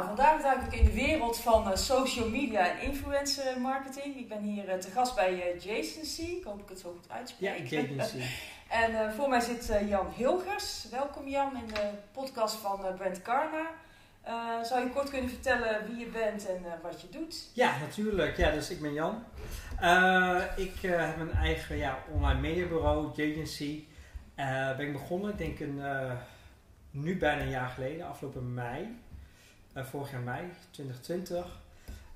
Nou, vandaag duik ik in de wereld van eh, social media en influencer marketing. Ik ben hier eh, te gast bij uh, Jason C. Ik hoop ik het zo goed uitspreek. Ja, Jason C. en voor mij zit Jan Hilgers. Welkom Jan in de podcast van Brent Karma. zou je kort kunnen vertellen wie je bent en wat je doet? Ja, natuurlijk. Ja, dus ik ben Jan. ik heb een eigen ja, online mediabureau, Jason ben ik begonnen, ik denk een, nu bijna een jaar geleden, afgelopen mei. Uh, vorig jaar mei 2020.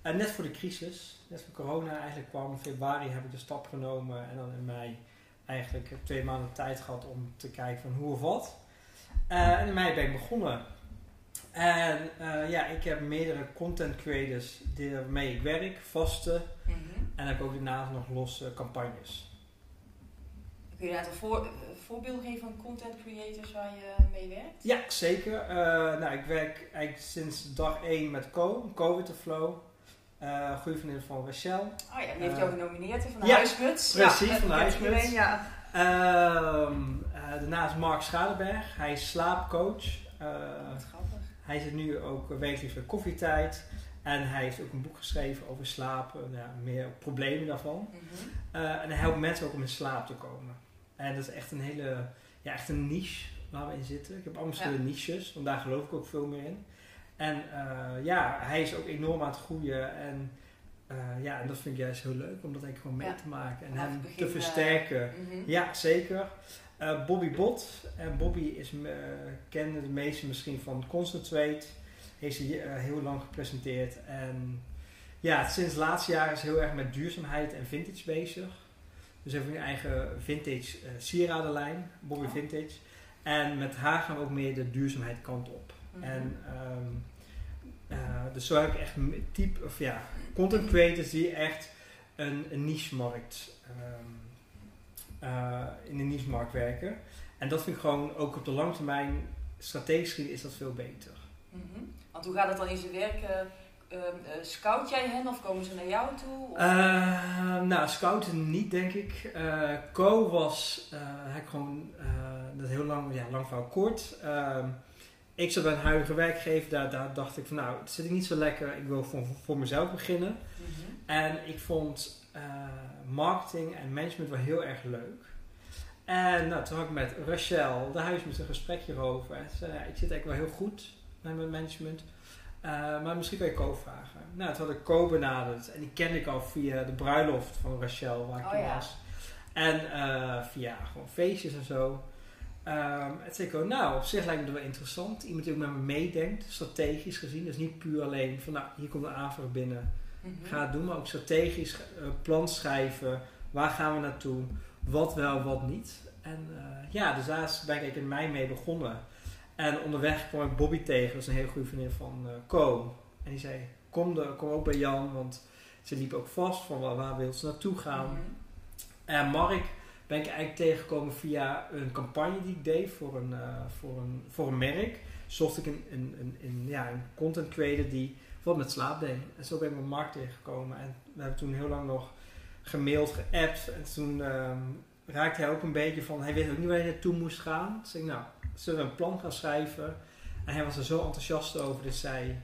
En net voor de crisis, net voor corona eigenlijk kwam, in februari heb ik de stap genomen en dan in mei eigenlijk twee maanden tijd gehad om te kijken van hoe of wat. Uh, en in mei ben ik begonnen. En uh, ja, ik heb meerdere content creators waarmee ik werk, vaste. Mm -hmm. En heb ook daarnaast nog losse campagnes. Kun je daar een voor, voorbeeld geven van content creators waar je mee werkt? Ja, zeker. Uh, nou, ik werk eigenlijk sinds dag 1 met Co, Co with the Flow. Uh, goede vriendin van Rachel. Oh ja, die heeft jou genomineerd van de ja, Huismuts. Precies, ja, van de Huismuts. Ja. Uh, daarnaast Mark Schadeberg. Hij is slaapcoach. Wat grappig. Hij zit nu ook wekelijks bij Koffietijd. En hij heeft ook een boek geschreven over slapen, nou, meer problemen daarvan. Mm -hmm. en hij helpt mensen ook om in slaap te komen. En dat is echt een hele, ja, echt een niche waar we in zitten. Ik heb allemaal verschillende niches, want daar geloof ik ook veel meer in. En uh, ja, hij is ook enorm aan het groeien. En uh, ja, en dat vind ik juist heel leuk om dat eigenlijk gewoon mee te maken en hem te versterken. Uh, Ja, zeker. Bobby Bot. En Bobby is, kennen de meesten misschien van Concentrate. Heeft ze heel lang gepresenteerd. En ja, sinds laatste jaar is heel erg met duurzaamheid en vintage bezig. Dus we hebben een eigen vintage uh, sieradenlijn, Bobby oh. Vintage. En met haar gaan we ook meer de duurzaamheid kant op. Mhm. En um, uh, dus zo heb ik echt type, of ja, content creators die echt een, een niche-markt, um, uh, in de niche-markt werken. En dat vind ik gewoon ook op de lange termijn, strategisch is dat veel beter. Mm -hmm. Want hoe gaat het dan in zijn werk? Uh, scout jij hen of komen ze naar jou toe? Uh, nou, scouten niet, denk ik. Uh, Co was, heb gewoon, dat heel lang, ja, lang van kort. Ehm, ik zat bij een huidige werkgever, daar, daar dacht ik van nou, het zit ik niet zo lekker, ik wil voor, voor mezelf beginnen. Mhm. En ik vond marketing en management wel heel erg leuk. En nou, toen had ik met Rachel, de huis, een gesprekje over. En zei, ja, ik zit eigenlijk wel heel goed met mijn management. Uh, maar misschien kan je Co vragen. Nou, toen had ik Co benaderd. En die kende ik al via de bruiloft van Rachel, waar ik oh, was. En uh, via gewoon feestjes en zo. Um, en zei ik, nou, op zich lijkt me dat wel interessant. Iemand die ook met me meedenkt, strategisch gezien. Dus niet puur alleen van, nou, hier komt een aanvraag binnen. Mm -hmm. Ga het doen, maar ook strategisch uh, plan schrijven. Waar gaan we naartoe? Wat wel, wat niet. En ja, dus daar ben ik in mei mee begonnen. En onderweg kwam ik Bobby tegen, dat is een hele goede vriendin van uh, Co. En die zei, kom, de, kom ook bij Jan, want ze liep ook vast van waar, waar wil ze naartoe gaan. Mhm. En Mark ben ik eigenlijk tegengekomen via een campagne die ik deed voor een, uh, voor een, voor een merk. Zocht ik een, een, een, een, ja, een content creator die wat met slaap deed. En zo ben ik met Mark tegengekomen. En we hebben toen heel lang nog gemaild, geappt. En toen um, raakte hij ook een beetje van, hij wist ook niet waar hij naartoe moest gaan. Dus ik nou, zullen we een plan gaan schrijven? En hij was er zo enthousiast over, dus zei,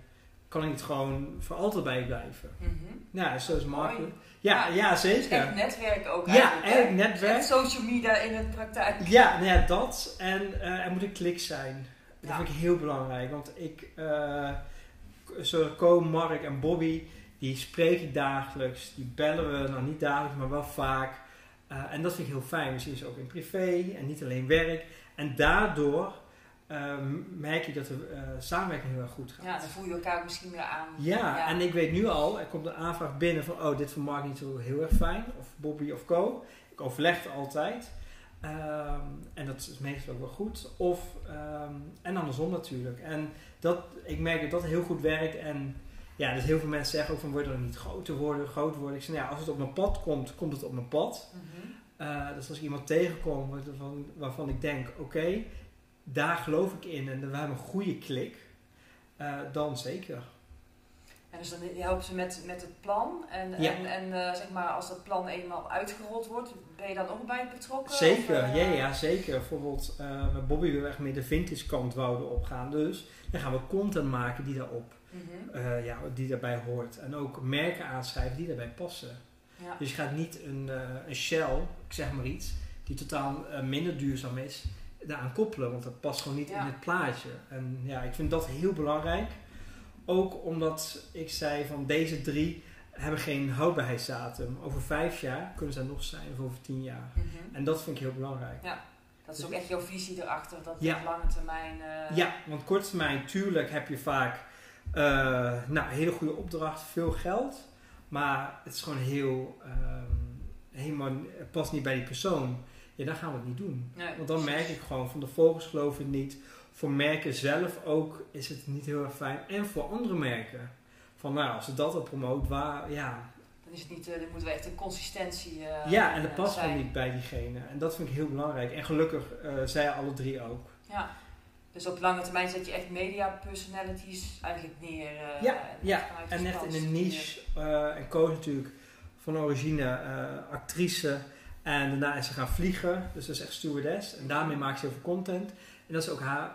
kan ik niet gewoon voor altijd bij blijven? Mm -hmm. Ja, zo is makkelijk. Ja, ja, ja, zeker. Echt netwerk ook Ja, echt netwerk. social media in het praktijk. Ja, nou ja dat. En uh, er moet een klik zijn. Dat vind ik heel belangrijk. Want ik, uh, zo Co, Mark en Bobby, die spreek ik dagelijks. Die bellen we, nou niet dagelijks, maar wel vaak. Uh, en dat vind ik heel fijn. We zien ze ook in privé en niet alleen werk. En daardoor um, merk je dat de uh, samenwerking heel erg goed gaat. Ja, dan voel je elkaar misschien weer aan. Ja, en ik weet nu al, er komt een aanvraag binnen van, oh, dit van Mark niet zo heel erg fijn. Of Bobby of Co. Ik overleg het altijd. Um, en dat is meestal ook wel goed. Of, um, en andersom natuurlijk. En dat, ik merk dat dat heel goed werkt. En ja, dus heel veel mensen zeggen ook van, word er niet groter worden, groter worden. Ik zeg, nou ja, als het op mijn pad komt, komt het op mijn pad. Mm -hmm. Uh, dus als ik iemand tegenkom waarvan, waarvan ik denk, oké, daar geloof ik in en we hebben een goede klik, uh, dan zeker. En dus dan helpen ze met, met het plan. En, Ja. en, en eh, zeg maar, als dat plan eenmaal uitgerold wordt, ben je dan ook bij betrokken? Zeker, Of, eh, ja, ja, zeker. Bijvoorbeeld, eh, met Bobby wil echt meer de vintage kant wouden opgaan. Dus dan gaan we content maken die daarop, mhm. eh, ja, die daarbij hoort. En ook merken aanschrijven die daarbij passen. Ja. Dus je gaat niet een, eh, een Shell, ik zeg maar iets, die totaal eh, minder duurzaam is, daaraan koppelen. Want dat past gewoon niet Ja. in het plaatje. En ja, ik vind dat heel belangrijk. Ook omdat ik zei van deze drie hebben geen houdbaarheidsdatum. Over vijf jaar kunnen ze er nog zijn, of over tien jaar. Mhm. En dat vind ik heel belangrijk. Dat is ook echt jouw visie erachter, dat Ja. op lange termijn... eh, Ja, want korte termijn, tuurlijk heb je vaak eh, nou, een hele goede opdracht, veel geld. Maar het is gewoon heel, ehm, helemaal, het past niet bij die persoon. Ja, dan gaan we het niet doen. nee, Want dan merk ik gewoon, van de vogels geloof ik niet. Voor merken zelf ook is het niet heel erg fijn. En voor andere merken. Van nou, als ze dat al promoot, waar, ja. Dan is het niet, eh, dan moeten we echt een consistentie eh, ja, en dat past gewoon niet bij diegene. En dat vind ik heel belangrijk. En gelukkig uh, zij alle drie ook. Ja. Dus op lange termijn zet je echt media personalities eigenlijk neer. eh, Ja, en ja. En echt in een niche. eh, en Koos natuurlijk van origine eh, actrice. En daarna is ze gaan vliegen. Dus dat is echt stewardess. En daarmee maakt ze heel veel content. En dat is ook haar,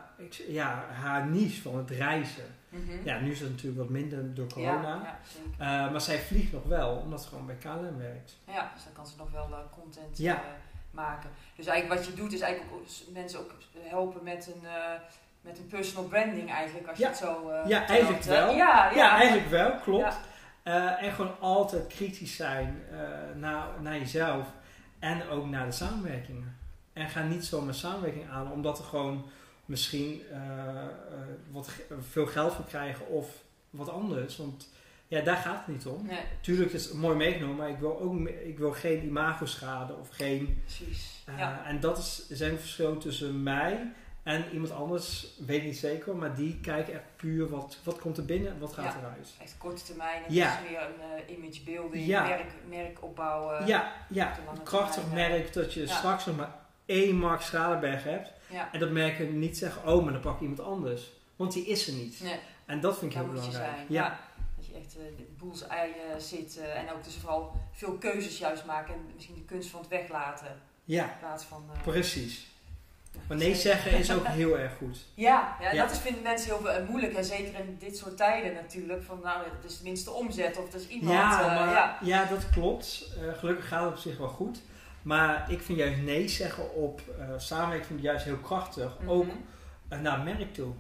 ja, haar niche van het reizen. Mhm. Ja, nu is het natuurlijk wat minder door corona. ja, maar zij vliegt nog wel, omdat ze gewoon bij KLM werkt. Ja, dus dan kan ze nog wel content Ja. Maken. Dus eigenlijk wat je doet is eigenlijk ook mensen ook helpen met een, eh, met een personal branding eigenlijk. Als Ja. je het zo eh, Ja, eigenlijk wel. Ja, ja. Ja, eigenlijk wel, klopt. Eh, en gewoon altijd kritisch zijn naar, naar jezelf en ook naar de samenwerkingen. En ga niet zomaar samenwerking aan, omdat er gewoon misschien wat veel geld voor krijgen of wat anders. Want ja, daar gaat het niet om. Nee, Tuurlijk is het mooi meegenomen, maar ik wil ook ik wil geen imago-schade of geen. precies. eh, ja. En dat is zijn verschil tussen mij en iemand anders, weet ik niet zeker, maar die kijken echt puur wat, wat komt er binnen en wat gaat Ja. eruit. Echt korte termijn. Het Ja. is meer een eh, image building, Ja. merk, merk opbouwen. ja, ja, een krachtig termijn, merk dat je straks nog maar één Mark Schralenberg hebt. En dat merken niet zeggen, oh, maar dan pak ik iemand anders. Want die is er niet. Nee, En dat vind ik heel belangrijk. Ja. Echt eh, eh, zit en ook dus vooral veel keuzes juist maken en misschien de kunst van het weglaten ja, in plaats van... eh, precies. Maar nee zeggen is ook heel erg goed. Ja, ja, Ja. dat is, vinden mensen heel veel, eh, moeilijk. En zeker in dit soort tijden natuurlijk. Van nou, het is tenminste omzet of het is iemand. Ja, maar, ja. ja. dat klopt. Gelukkig gaat het op zich wel goed. Maar ik vind juist nee zeggen op eh samenwerking vind ik juist heel krachtig. Mhm. Ook naar merk toe.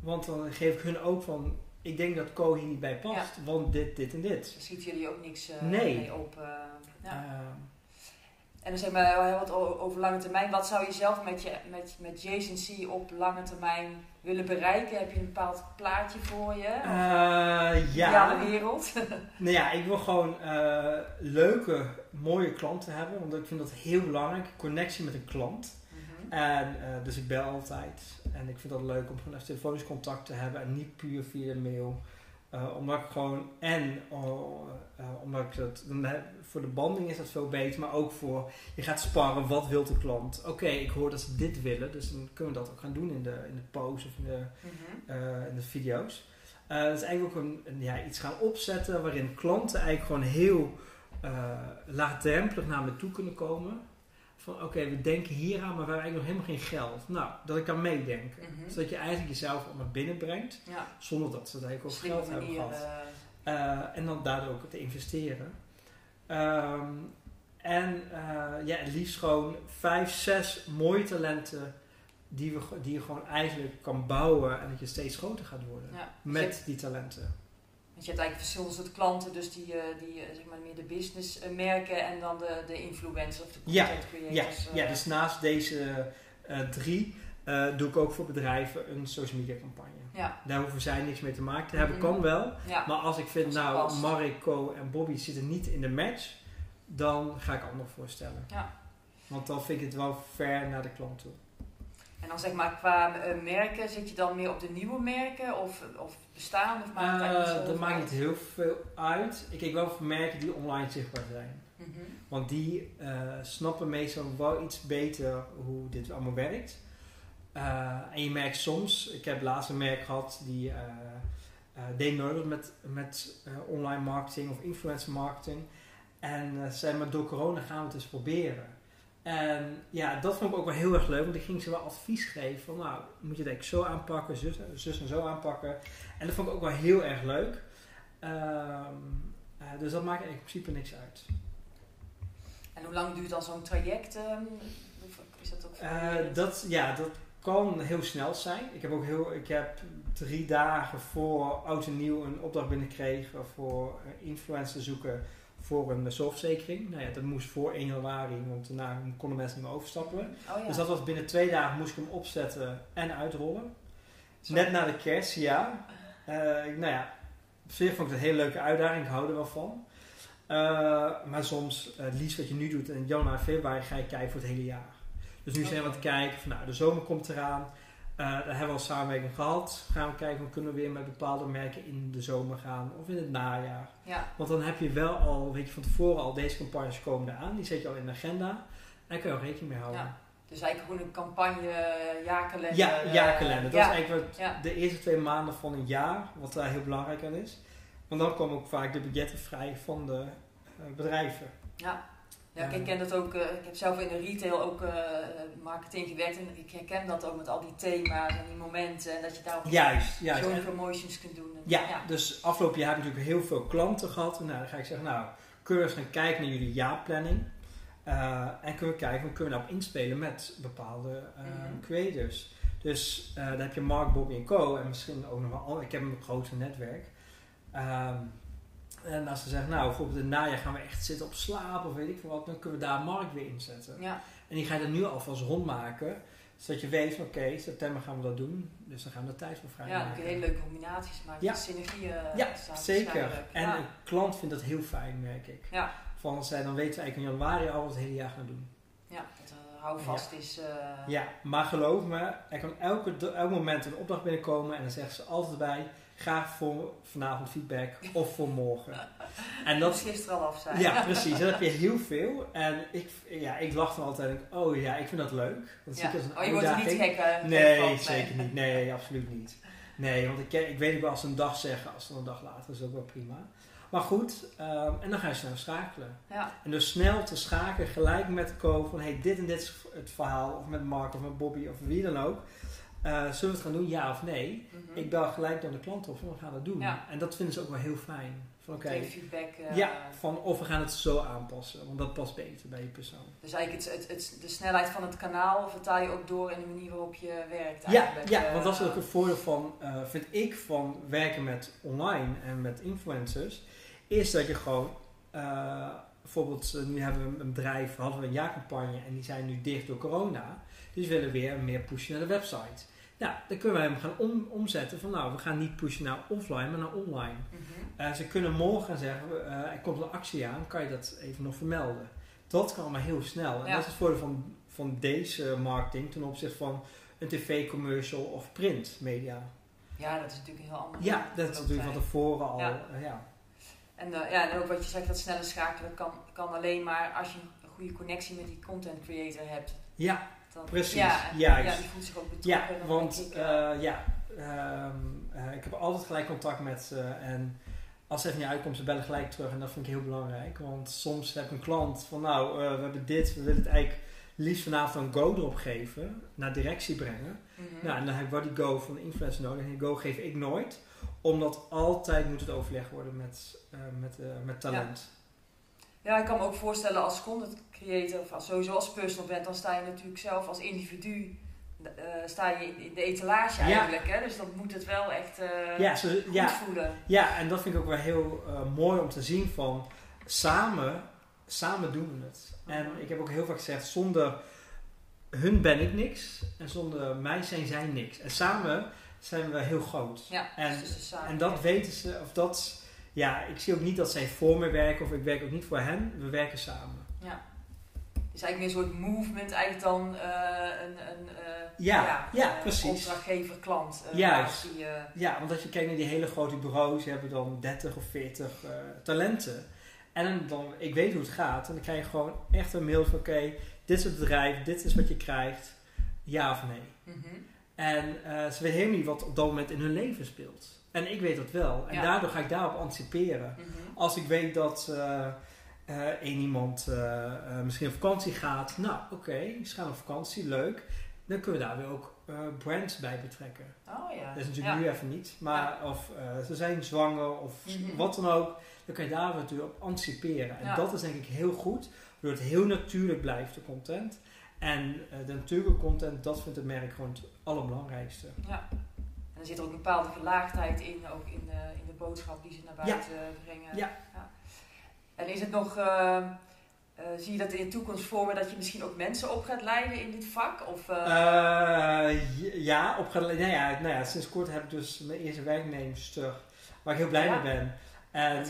Want dan geef ik hun ook van, ik denk dat Co hier niet bij past. Want dit, dit en dit. Schiet jullie ook niks eh, Nee. mee op. eh, ja. Eh, En dan zeg maar heel wat over lange termijn. Wat zou je zelf met, je, met, met Jason C op lange termijn willen bereiken? Heb je een bepaald plaatje voor je? Of eh, ja. Ideale wereld? Nou ja, ik wil gewoon eh, leuke, mooie klanten hebben. Want ik vind dat heel belangrijk. Connectie met een klant. Mhm. En, dus ik bel altijd. En ik vind dat leuk om gewoon even telefonisch contact te hebben. En niet puur via de mail. Eh, omdat ik gewoon... En oh, eh, omdat ik dat... Voor de banding is dat veel beter. Maar ook voor... Je gaat sparren. Wat wil de klant? Oké, ik hoor dat ze dit willen. Dus dan kunnen we dat ook gaan doen in de, in de post of in de, Mhm. eh, in de video's. Eh dat is eigenlijk ook een, ja, iets gaan opzetten waarin klanten eigenlijk gewoon heel eh, laagdrempelig naar me toe kunnen komen. Van oké, we denken hier aan, maar we hebben eigenlijk nog helemaal geen geld. Nou, dat ik kan meedenken. Mhm. Zodat je eigenlijk jezelf allemaal binnenbrengt, Ja, zonder dat ze het eigenlijk slimme geld hebben gehad. eh, Eh, en dan daardoor ook te investeren. Ehm, en eh, ja, het liefst gewoon vijf, zes mooie talenten die, we, die je gewoon eigenlijk kan bouwen en dat je steeds groter gaat worden. ja. Met die talenten. Want je hebt eigenlijk verschillende soorten klanten, dus die, eh, die eh, zeg maar meer de business eh, merken en dan de, de influencers of de Ja, content Ja, creators. eh. ja, dus naast deze drie doe ik ook voor bedrijven een social media campagne. ja, Daar hoeven zij niks mee te maken te hebben. Kan wel. ja. Maar als ik vind, Als nou. Mariko en Bobby zitten niet in de match, dan ga ik anderen voorstellen. Ja. Want dan vind ik het wel ver naar de klant toe. En dan zeg maar qua eh, merken, zit je dan meer op de nieuwe merken of, of bestaan? Of maakt het Eh, dat maakt niet heel veel uit. Ik kijk wel voor merken die online zichtbaar zijn. Mhm. Want die eh, snappen meestal wel iets beter hoe dit allemaal werkt. En je merkt soms, ik heb laatst een merk gehad die, deed nooit met, met online marketing of influencer marketing. En zei maar door corona gaan we het eens proberen. En ja, dat vond ik ook wel heel erg leuk, want ik ging ze wel advies geven van nou, moet je het eigenlijk zo aanpakken, zus, zus en zo aanpakken. En dat vond ik ook wel heel erg leuk. Ehm, eh, dus dat maakt in principe niks uit. En hoe lang duurt dan zo'n traject? ehm, is dat ook Eh, dat, ja, dat kan heel snel zijn. Ik heb ook heel, ik heb drie dagen voor oud en nieuw een opdracht binnengekregen voor eh, influencer zoeken voor een zorgverzekering. Nou ja, dat moest voor 1 januari, want daarna konden mensen niet meer overstappen. Oh ja. Dus dat was binnen twee dagen moest ik hem opzetten en uitrollen. Net na de kerst, ja. Ik- nou ja, op zich vond ik het een hele leuke uitdaging. Ik hou er wel van. Eh, maar soms, eh, het liefst wat je nu doet in januari, februari, ga je kijken voor het hele jaar. Dus nu zijn we aan het kijken van, nou, de zomer komt eraan. Eh daar hebben we al samenwerking gehad. Gaan we kijken, hoe kunnen we weer met bepaalde merken in de zomer gaan of in het najaar. Ja, Want dan heb je wel al, weet je van tevoren al, deze campagnes komen eraan. Die zet je al in de agenda. En daar kun je al rekening mee houden. Ja. dus eigenlijk gewoon een campagne, jaarkalender. Ja, eh, jaarkalender. Dat ja. is eigenlijk wat Ja. de eerste twee maanden van een jaar, wat daar heel belangrijk aan is. Want dan komen ook vaak de budgetten vrij van de eh, bedrijven. Ja. Ja, ik ken dat ook. eh, ik heb zelf in de retail ook eh, marketing gewerkt en ik herken dat ook met al die thema's en die momenten en dat je daar ook Juist, juist. zo'n promotions kunt doen. En- ja, dus afgelopen jaar heb ik natuurlijk heel veel klanten gehad. En nou, dan ga ik zeggen, nou, kunnen we eens gaan kijken naar jullie jaarplanning. Eh, en kunnen we kijken, hoe kunnen we daarop inspelen met bepaalde Mhm. creators. Dus dan heb je Mark, Bobby en Co. En misschien ook nog wel, ik heb een groter netwerk. Ehm, en als ze zeggen, nou, bijvoorbeeld in het najaar gaan we echt zitten op slaap of weet ik veel wat, dan kunnen we daar Mark weer inzetten. Ja, En die ga je er nu alvast rondmaken, zodat je weet oké, september gaan we dat doen, dus dan gaan we er tijd voor ja, dan kun je hele leuke combinaties maken. Ja. Synergieën. eh, Ja, staan zeker. En ja. een klant vindt dat heel fijn, merk ik. Ja. Van zij, dan weten ze eigenlijk in januari al wat het hele jaar gaan doen. ja, dat uh, houvast is. eh, Ja, maar geloof me, er kan elke, elk moment een opdracht binnenkomen en dan zeggen ze altijd bij, graag voor vanavond feedback of voor morgen. En dat dat, is gisteren al af zijn. ja, precies. Dat heb je heel veel. En ik, ja, ik lach dan altijd, denk, oh ja, ik vind dat leuk. Dat zie ik als een Oh, je wordt er niet gek Nee, zeker niet. Nee, absoluut niet. Nee, want ik, ik weet ook wel als ze een dag zeggen, als dan een dag later is ook wel prima. Maar goed, ehm, en dan ga je snel schakelen. Ja, En dus snel te schakelen, gelijk met Co van hey, dit en dit is het verhaal, of met Mark of met Bobby of wie dan ook. Eh, zullen we het gaan doen, ja of nee? mhm. Ik bel gelijk dan de klant op van we gaan het doen. Ja. En dat vinden ze ook wel heel fijn. Van oké, feedback. eh, ja, van of we gaan het zo aanpassen, want dat past beter bij je persoon. Dus eigenlijk het, het, het, de snelheid van het kanaal vertaal je ook door in de manier waarop je werkt. Ja, Eigenlijk. ja, Eh, want dat is ook het voordeel van, vind ik, van werken met online en met influencers. Is dat je gewoon, bijvoorbeeld, nu hebben we een bedrijf, hadden we een jaarcampagne en die zijn nu dicht door corona. Dus we willen weer meer pushen naar de website. Nou, dan kunnen we hem gaan om, omzetten van, nou, we gaan niet pushen naar offline, maar naar online. mhm. Eh, ze kunnen morgen zeggen, eh, er komt een actie aan, kan je dat even nog vermelden. Dat kan allemaal heel snel. En Ja. dat is het voordeel van, van deze marketing ten opzichte van een tv-commercial of printmedia. Ja, dat is natuurlijk een heel ander. Ja, dat is natuurlijk van tevoren al. Ja. eh, ja. En, eh, ja, en ook wat je zegt, dat snelle schakelen kan, kan alleen maar als je een goede connectie met die content creator hebt. ja, Dan, Precies, Ja, juist. Ja, die voelt zich ook ja betrokken. dan want ik, eh, eh, ja, ehm, eh, ik heb altijd gelijk contact met ze. En als het even niet uitkomt, ze bellen gelijk terug. En dat vind ik heel belangrijk. Want soms heb ik een klant van nou, eh, we hebben dit, we willen het eigenlijk liefst vanavond een go erop geven. Naar directie brengen. mhm. Nou, en dan heb ik wel die go van de influencer nodig. En die go geef ik nooit. Omdat altijd moet het overleg worden met, met, met talent. Ja, ik kan me ook voorstellen als content creator of als, sowieso als personal bent, dan sta je natuurlijk zelf als individu, eh, sta je in de etalage Ja. eigenlijk. Hè? Dus dan moet het wel echt eh, Ja, zo, goed ja, voelen. ja, en dat vind ik ook wel heel eh, mooi om te zien van samen, samen doen we het. En Mhm. ik heb ook heel vaak gezegd, zonder hun ben ik niks en zonder mij zijn zij niks. En samen zijn we heel groot. Ja, En- dus En dat weten ze, of dat, ja, ik zie ook niet dat zij voor me werken of ik werk ook niet voor hen. We werken samen. Ja. Dus eigenlijk meer een soort movement, eigenlijk dan eh, een, een eh, Ja, ja, eh, precies. opdrachtgever-klant. Juist. Ja, want als je kijkt naar die hele grote bureaus, die hebben dan 30 of 40 eh, talenten. En dan, ik weet hoe het gaat. En dan krijg je gewoon echt een mail van, oké, dit is het bedrijf, dit is wat je krijgt. Ja of nee. Mhm. En ze weten helemaal niet wat op dat moment in hun leven speelt. En ik weet dat wel. En Ja. daardoor ga ik daarop anticiperen. Mhm. Als ik weet dat één iemand eh, misschien op vakantie gaat. Nou, oké, ze gaan op vakantie, leuk. Dan kunnen we daar weer ook brands bij betrekken. Oh ja. Dat is natuurlijk ja. nu even niet. Maar of ze zijn zwanger of Mhm. wat dan ook. Dan kan je daar natuurlijk op anticiperen. En dat is denk ik heel goed. Waardoor het heel natuurlijk blijft, de content. En de natuurlijke content, dat vindt het merk gewoon het allerbelangrijkste. Ja. En er zit ook een bepaalde gelaagdheid in, ook in de, in de boodschap die ze naar Ja. buiten brengen. Ja. En is het nog, eh, eh, zie je dat in de toekomst voor me dat je misschien ook mensen op gaat leiden in dit vak? Of, eh, Eh, ja, op, nou ja, nou ja, sinds kort heb ik dus mijn eerste werknemster, waar ik heel blij Ja. mee ben. En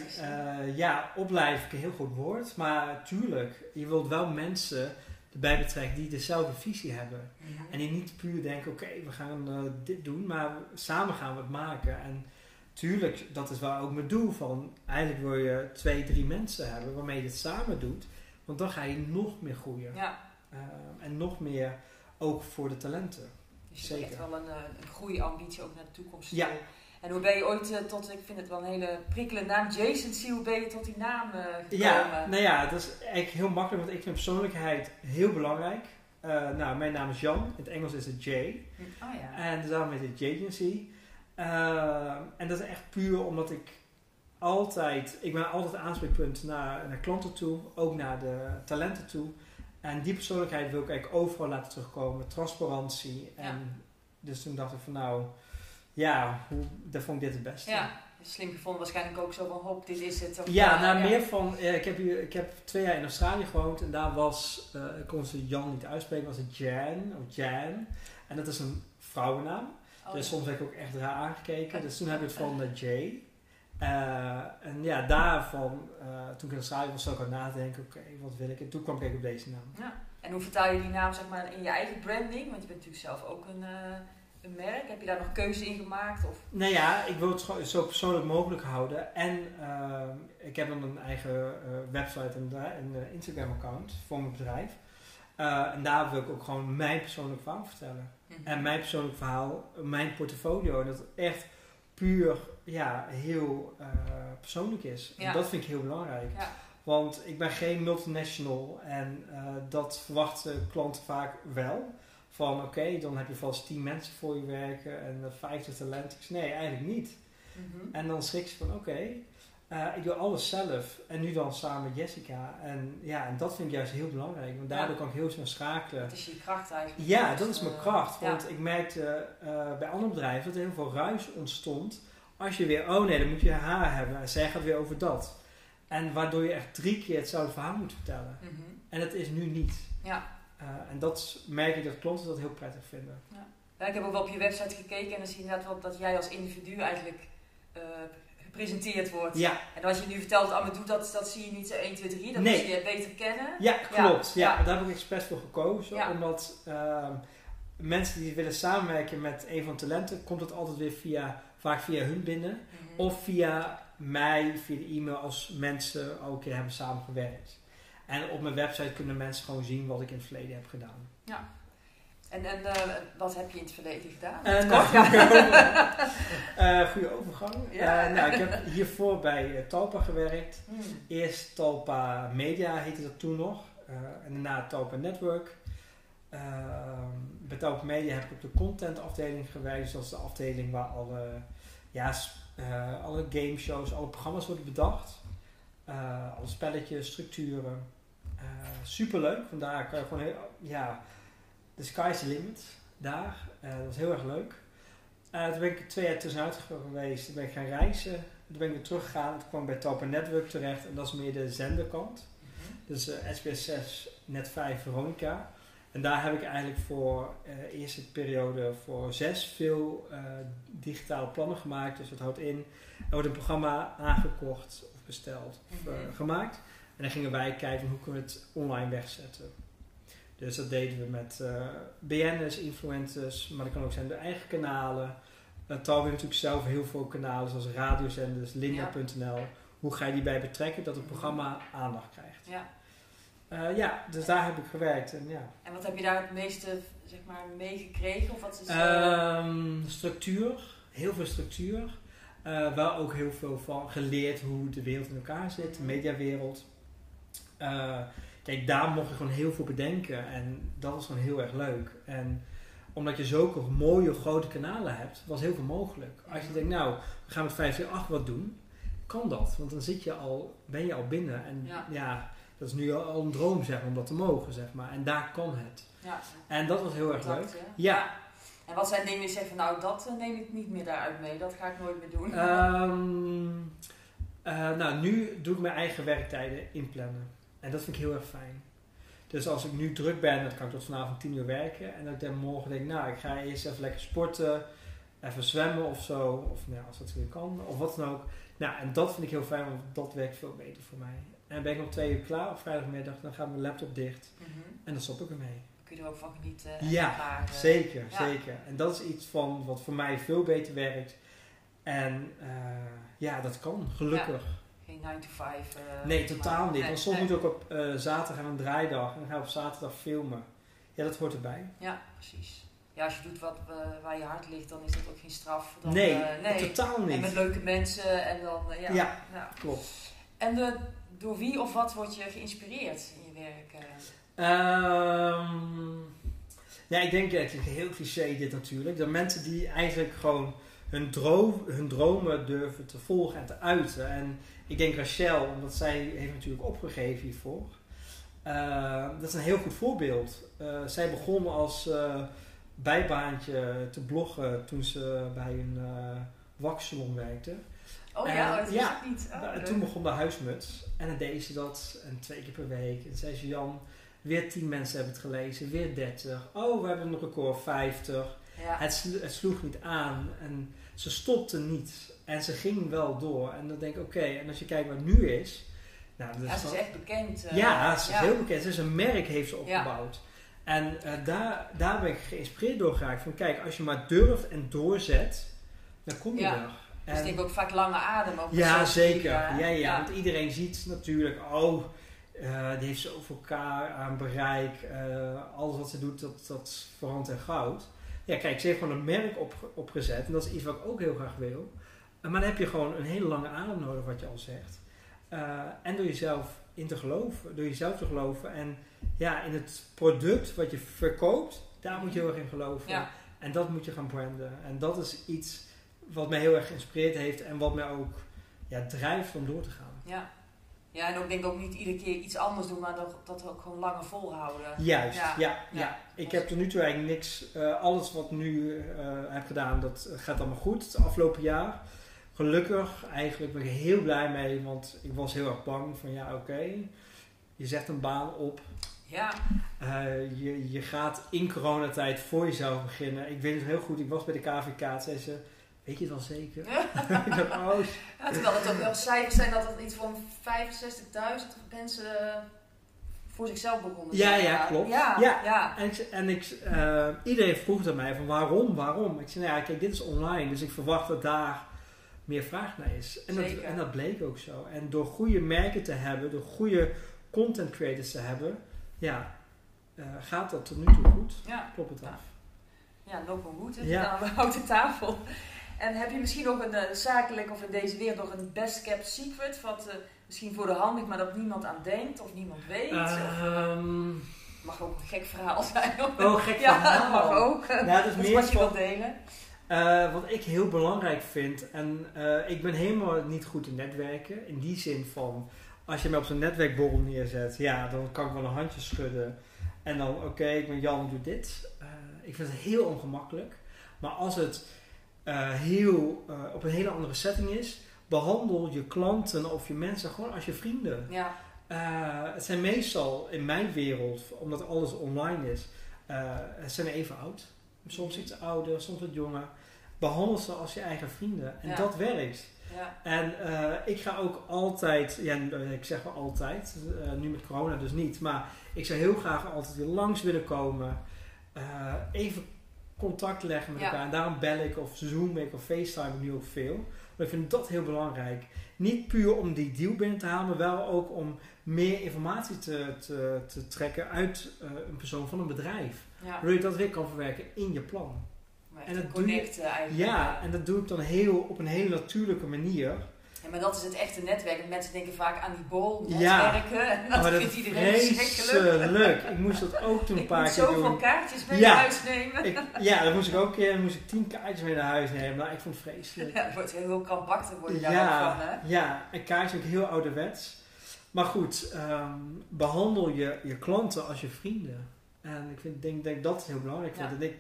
ja, opleiden vind ik een heel goed woord. Maar tuurlijk, je wilt wel mensen erbij betrekken die dezelfde visie hebben. Mhm. En die niet puur denken, oké, we gaan eh, dit doen, maar samen gaan we het maken. En tuurlijk, dat is wel ook mijn doel van, eigenlijk wil je twee, drie mensen hebben waarmee je het samen doet. Want dan ga je nog meer groeien. Ja, Eh, en nog meer ook voor de talenten. dus je echt Zeker. wel een, eh, een groeiambitie ook naar de toekomst. Ja. toe. En hoe ben je ooit eh, tot, ik vind het wel een hele prikkelende naam, Jason C, hoe ben je tot die naam eh, gekomen? Ja, nou ja, dat is eigenlijk heel makkelijk, want ik vind persoonlijkheid heel belangrijk. Eh, nou, mijn naam is Jan, in het Engels is het Jay. Oh ja. En daarom heet het Jagency. Eh, en dat is echt puur omdat ik altijd, ik ben altijd aanspreekpunt naar, naar klanten toe, ook naar de talenten toe. En die persoonlijkheid wil ik eigenlijk overal laten terugkomen, transparantie. En Ja. dus toen dacht ik van nou, ja, hoe, daar vond ik dit het beste. Ja, slim gevonden waarschijnlijk ook zo van, hop, dit is het. Of, Ja, eh, nou meer van, eh, ik, heb hier, ik heb twee jaar in Australië gewoond en daar was, ik kon ze Jan niet uitspreken, was het Jan of Jan. En dat is een vrouwennaam. Oh, dus ja. soms werd ik ook echt raar aangekeken. Dus toen heb ik het van de J. Eh, en ja, daarvan, toen ik in Australië was, zou ik aan nadenken, oké, wat wil ik? En toen kwam ik op deze naam. En hoe vertaal je die naam zeg maar, in je eigen branding? Want je bent natuurlijk zelf ook een, een merk. Heb je daar nog keuze in gemaakt? Of? Nou ja, ik wil het zo persoonlijk mogelijk houden. En eh, ik heb dan een eigen eh, website en een eh, Instagram account voor mijn bedrijf. Eh, en daar wil ik ook gewoon mijn persoonlijk verhaal vertellen. En mijn persoonlijk verhaal, mijn portfolio, dat het echt puur ja, heel persoonlijk is. Ja. En dat vind ik heel belangrijk. Ja. Want ik ben geen multinational en dat verwachten klanten vaak wel. Van oké, dan heb je vast 10 mensen voor je werken en eh, 50 talenten. Ik zeg, Nee, eigenlijk niet. Mhm. En dan schrik je van oké, eh, ik doe alles zelf en nu dan samen met Jessica. En ja, en dat vind ik juist heel belangrijk, want daardoor Ja. kan ik heel snel schakelen. Dat is je kracht eigenlijk. Ja, dat is mijn eh, kracht. ja. Want ik merkte eh, bij andere bedrijven dat er heel veel ruis ontstond. Als je weer, oh nee, dan moet je haar hebben. En zij gaat weer over dat. En waardoor je echt drie keer hetzelfde verhaal moet vertellen. Mhm. En dat is nu niet. Ja. Eh, en dat merk ik dat klanten dat heel prettig vinden. Ja, ik heb ook wel op je website gekeken en dan zie je inderdaad wel dat jij als individu eigenlijk eh, gepresenteerd wordt. Ja, En als je nu vertelt, ah, maar doe dat, dat zie je niet zo 1, 2, 3. Dat Nee. moet je beter kennen. ja klopt. Ja, ja. Daar heb ik expres voor gekozen. Ja. Omdat ehm, mensen die willen samenwerken met een van talenten, komt het altijd weer via, vaak via hun binnen. Mhm. Of via mij, via de e-mail als mensen ook hebben samengewerkt. En op mijn website kunnen mensen gewoon zien wat ik in het verleden heb gedaan. En, en eh, wat heb je in het verleden gedaan? Eh, goede overgang. Ja. Nou, ik heb hiervoor bij Talpa gewerkt. Hmm. Eerst Talpa Media heette dat toen nog. En daarna Talpa Network. Bij Talpa Media heb ik op de content afdeling gewerkt. Dus dat is de afdeling waar alle, ja, alle gameshows, alle programma's worden bedacht. Alle spelletjes, structuren. Eh superleuk. Vandaar kan je gewoon heel, ja, the sky's the limit daar. Eh, dat was heel erg leuk. Eh, toen ben ik twee jaar tussenuit geweest. Toen ben ik gaan reizen. Toen ben ik weer teruggegaan. Toen kwam ik bij Talpa Network terecht. En dat is meer de zenderkant. Mhm. Dus eh, SBS 6, Net 5, Veronica. En daar heb ik eigenlijk voor de eerste periode voor zes veel digitale plannen gemaakt. Dus dat houdt in, er wordt een programma aangekocht of besteld of Mhm. gemaakt. En dan gingen wij kijken hoe kunnen we het online wegzetten. Dus dat deden we met eh BN'ers, influencers, maar dat kan ook zijn de eigen kanalen. Uh, Tal heeft natuurlijk zelf heel veel kanalen zoals radiozenders, linda.nl. Hoe ga je die bij betrekken dat het programma aandacht krijgt? Ja. Eh, ja, dus daar heb ik gewerkt. En, ja. En wat heb je daar het meeste zeg maar, meegekregen? Of wat is, Ehm, structuur, heel veel structuur. Uh, wel ook heel veel van geleerd hoe de wereld in elkaar zit, de mediawereld. Uh, kijk, daar mocht je gewoon heel veel bedenken en dat was gewoon heel erg leuk. En omdat je zulke mooie grote kanalen hebt, was heel veel mogelijk. Als je denkt, nou, we gaan met 548 wat doen, kan dat. Want dan zit je al, ben je al binnen. En ja, ja dat is nu al een droom zeg, om dat te mogen, zeg maar. En daar kan het. Ja. En dat was heel erg leuk. Ja. En wat zijn dingen die zeggen van nou, dat neem ik niet meer daaruit mee, dat ga ik nooit meer doen? Um, nou, nu doe ik mijn eigen werktijden inplannen. En dat vind ik heel erg fijn. Dus als ik nu druk ben, dan kan ik tot vanavond 10 uur werken. En dat ik dan morgen denk, nou, ik ga eerst even lekker sporten, even zwemmen of zo. Of nou, als dat weer kan, of wat dan ook. Nou, en dat vind ik heel fijn, want dat werkt veel beter voor mij. En ben ik om twee uur klaar op vrijdagmiddag, dan gaat mijn laptop dicht. Mhm. En dan stop ik ermee kun je er ook van genieten. Ja, zeker, zeker. En dat is iets van wat voor mij veel beter werkt. En uh, ja, dat kan, gelukkig. Geen 9 to 5. Uh, nee, totaal niet. Want soms moet ik ook op uh, zaterdag een draaidag en dan ga ik op zaterdag filmen. Ja, dat hoort erbij. Ja, precies. Ja, als je doet wat waar je hart ligt, dan is dat ook geen straf. Dan, nee, nee, totaal niet. En met leuke mensen en dan, ja. Ja, klopt. En de, door wie of wat word je geïnspireerd in je werk? Um, ja, ik denk, het is heel cliché dit natuurlijk, dat mensen die eigenlijk gewoon hun, droom, hun dromen durven te volgen en te uiten. En ik denk Rachel, omdat zij heeft natuurlijk opgegeven hiervoor. Uh, dat is een heel goed voorbeeld. Uh, zij begon als uh, bijbaantje te bloggen toen ze bij een waxsalon werkte. Oh ja, dat is ja, niet. Oh, toen begon de huismuts. En dan deed ze dat en twee keer per week. En zei ze, Jan, Weer 10 mensen hebben het gelezen, weer 30. Oh, we hebben een record 50. Ja. Het, het, sloeg niet aan en ze stopte niet. En ze ging wel door. En dan denk ik, oké, en als je kijkt wat nu is. Nou, ja, ze is echt bekend. Uh, ja, ze is heel bekend. Ze is een merk heeft ze opgebouwd. En uh, daar, daar ben ik geïnspireerd door geraakt. Van kijk, als je maar durft en doorzet, dan kom je er. Dus ik denk ook vaak lange adem. ja, zeker. Ja, ja, Want iedereen ziet natuurlijk, oh, uh, die heeft zoveel elkaar aan bereik. Alles wat ze doet, dat, dat verandert in goud. Ja, kijk, ze heeft gewoon een merk op, opgezet. En dat is iets wat ik ook heel graag wil. Maar dan heb je gewoon een hele lange adem nodig, wat je al zegt. en door jezelf in te geloven. Door jezelf te geloven. En ja, in het product wat je verkoopt, daar moet je heel erg in geloven. Ja. En dat moet je gaan branden. En dat is iets wat mij heel erg geïnspireerd heeft. En wat mij ook ja, drijft om door te gaan. Ja. Ja, en ook denk ook niet iedere keer iets anders doen, maar dat, dat we ook gewoon langer volhouden. Juist, ja. ja, Ik heb er nu toe eigenlijk niks, uh, alles wat ik nu uh, heb gedaan, dat gaat allemaal goed het afgelopen jaar. Gelukkig, eigenlijk ben ik heel blij mee, want ik was heel erg bang van ja, oké, je zet een baan op. Ja. Uh, je, je gaat in coronatijd voor jezelf beginnen. Ik weet het heel goed, ik was bij de KVK, zei ze Weet je het wel zeker? ik dacht, oh. Ja, terwijl het ook wel cijfers zijn dat het iets van 65.000 mensen eh, voor zichzelf begonnen Ja, ja, klopt. Ja, ja. En, ik, en ik, uh, iedereen vroeg aan mij van waarom, waarom? Ik zei, nou ja, kijk, dit is online, dus ik verwacht dat daar meer vraag naar is. En dat, en dat bleek ook zo. En door goede merken te hebben, door goede content creators te hebben, ja, uh, gaat dat tot nu toe goed. Ja. Klopt het af. Ja, lopen goed ja. aan de houten tafel. En heb je misschien nog een uh, zakelijk of in deze wereld nog een best kept secret, wat uh, misschien voor de hand ligt, maar dat niemand aan denkt of niemand weet? Um, mag ook een gek verhaal zijn. Oh, gek verhaal. Ja, mag ook. Ja, dat is meer wat je wilt delen. Uh, wat ik heel belangrijk vind, en ik ben helemaal niet goed in netwerken, in die zin van, als je me op zo'n netwerkborrel neerzet, ja, dan kan ik wel een handje schudden. En dan, oké, ik ben Jan, doe dit. ik vind het heel ongemakkelijk. Maar als het heel, op een hele andere setting is, behandel je klanten of je mensen gewoon als je vrienden. Ja. Het zijn meestal in mijn wereld, omdat alles online is, het zijn even oud. Soms iets ouder, soms wat jonger. Behandel ze als je eigen vrienden. En ja. dat werkt. Ja. En ik ga ook altijd, ja, ik zeg wel altijd, nu met corona dus niet, maar ik zou heel graag altijd weer langs willen komen. even contact leggen met elkaar. En daarom bel ik of zoom ik of facetime ik nu ook veel. Maar ik vind dat heel belangrijk. Niet puur om die deal binnen te halen, maar wel ook om meer informatie te, te, te trekken uit een persoon van een bedrijf. Waardoor je dat weer kan verwerken in je plan. En dat connecten eigenlijk. Ja, en dat doe ik dan heel, op een hele natuurlijke manier. Ja, maar dat is het echte netwerk. Mensen denken vaak aan die bol, netwerken. Ja, en dat vindt iedereen verschrikkelijk. leuk. Ik moest dat ook toen een paar keer doen. Ik zoveel kaartjes mee naar huis nemen. Ik, ja, dan moest ik ook een keer moest ik tien kaartjes mee naar huis nemen. Maar ik vond het vreselijk. Ja, het wordt heel krampachtig worden daar ja, van. Hè? Ja, en kaartjes ook heel ouderwets. Maar goed, um, behandel je, je klanten als je vrienden. En ik vind, denk, denk dat het heel belangrijk vind. Ja. ik,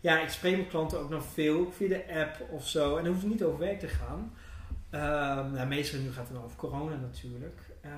ja, ik spreek mijn klanten ook nog veel via de app of zo. En dan hoeft het niet over werk te gaan. Um, nou, meestal nu gaat het dan over corona natuurlijk. Uh,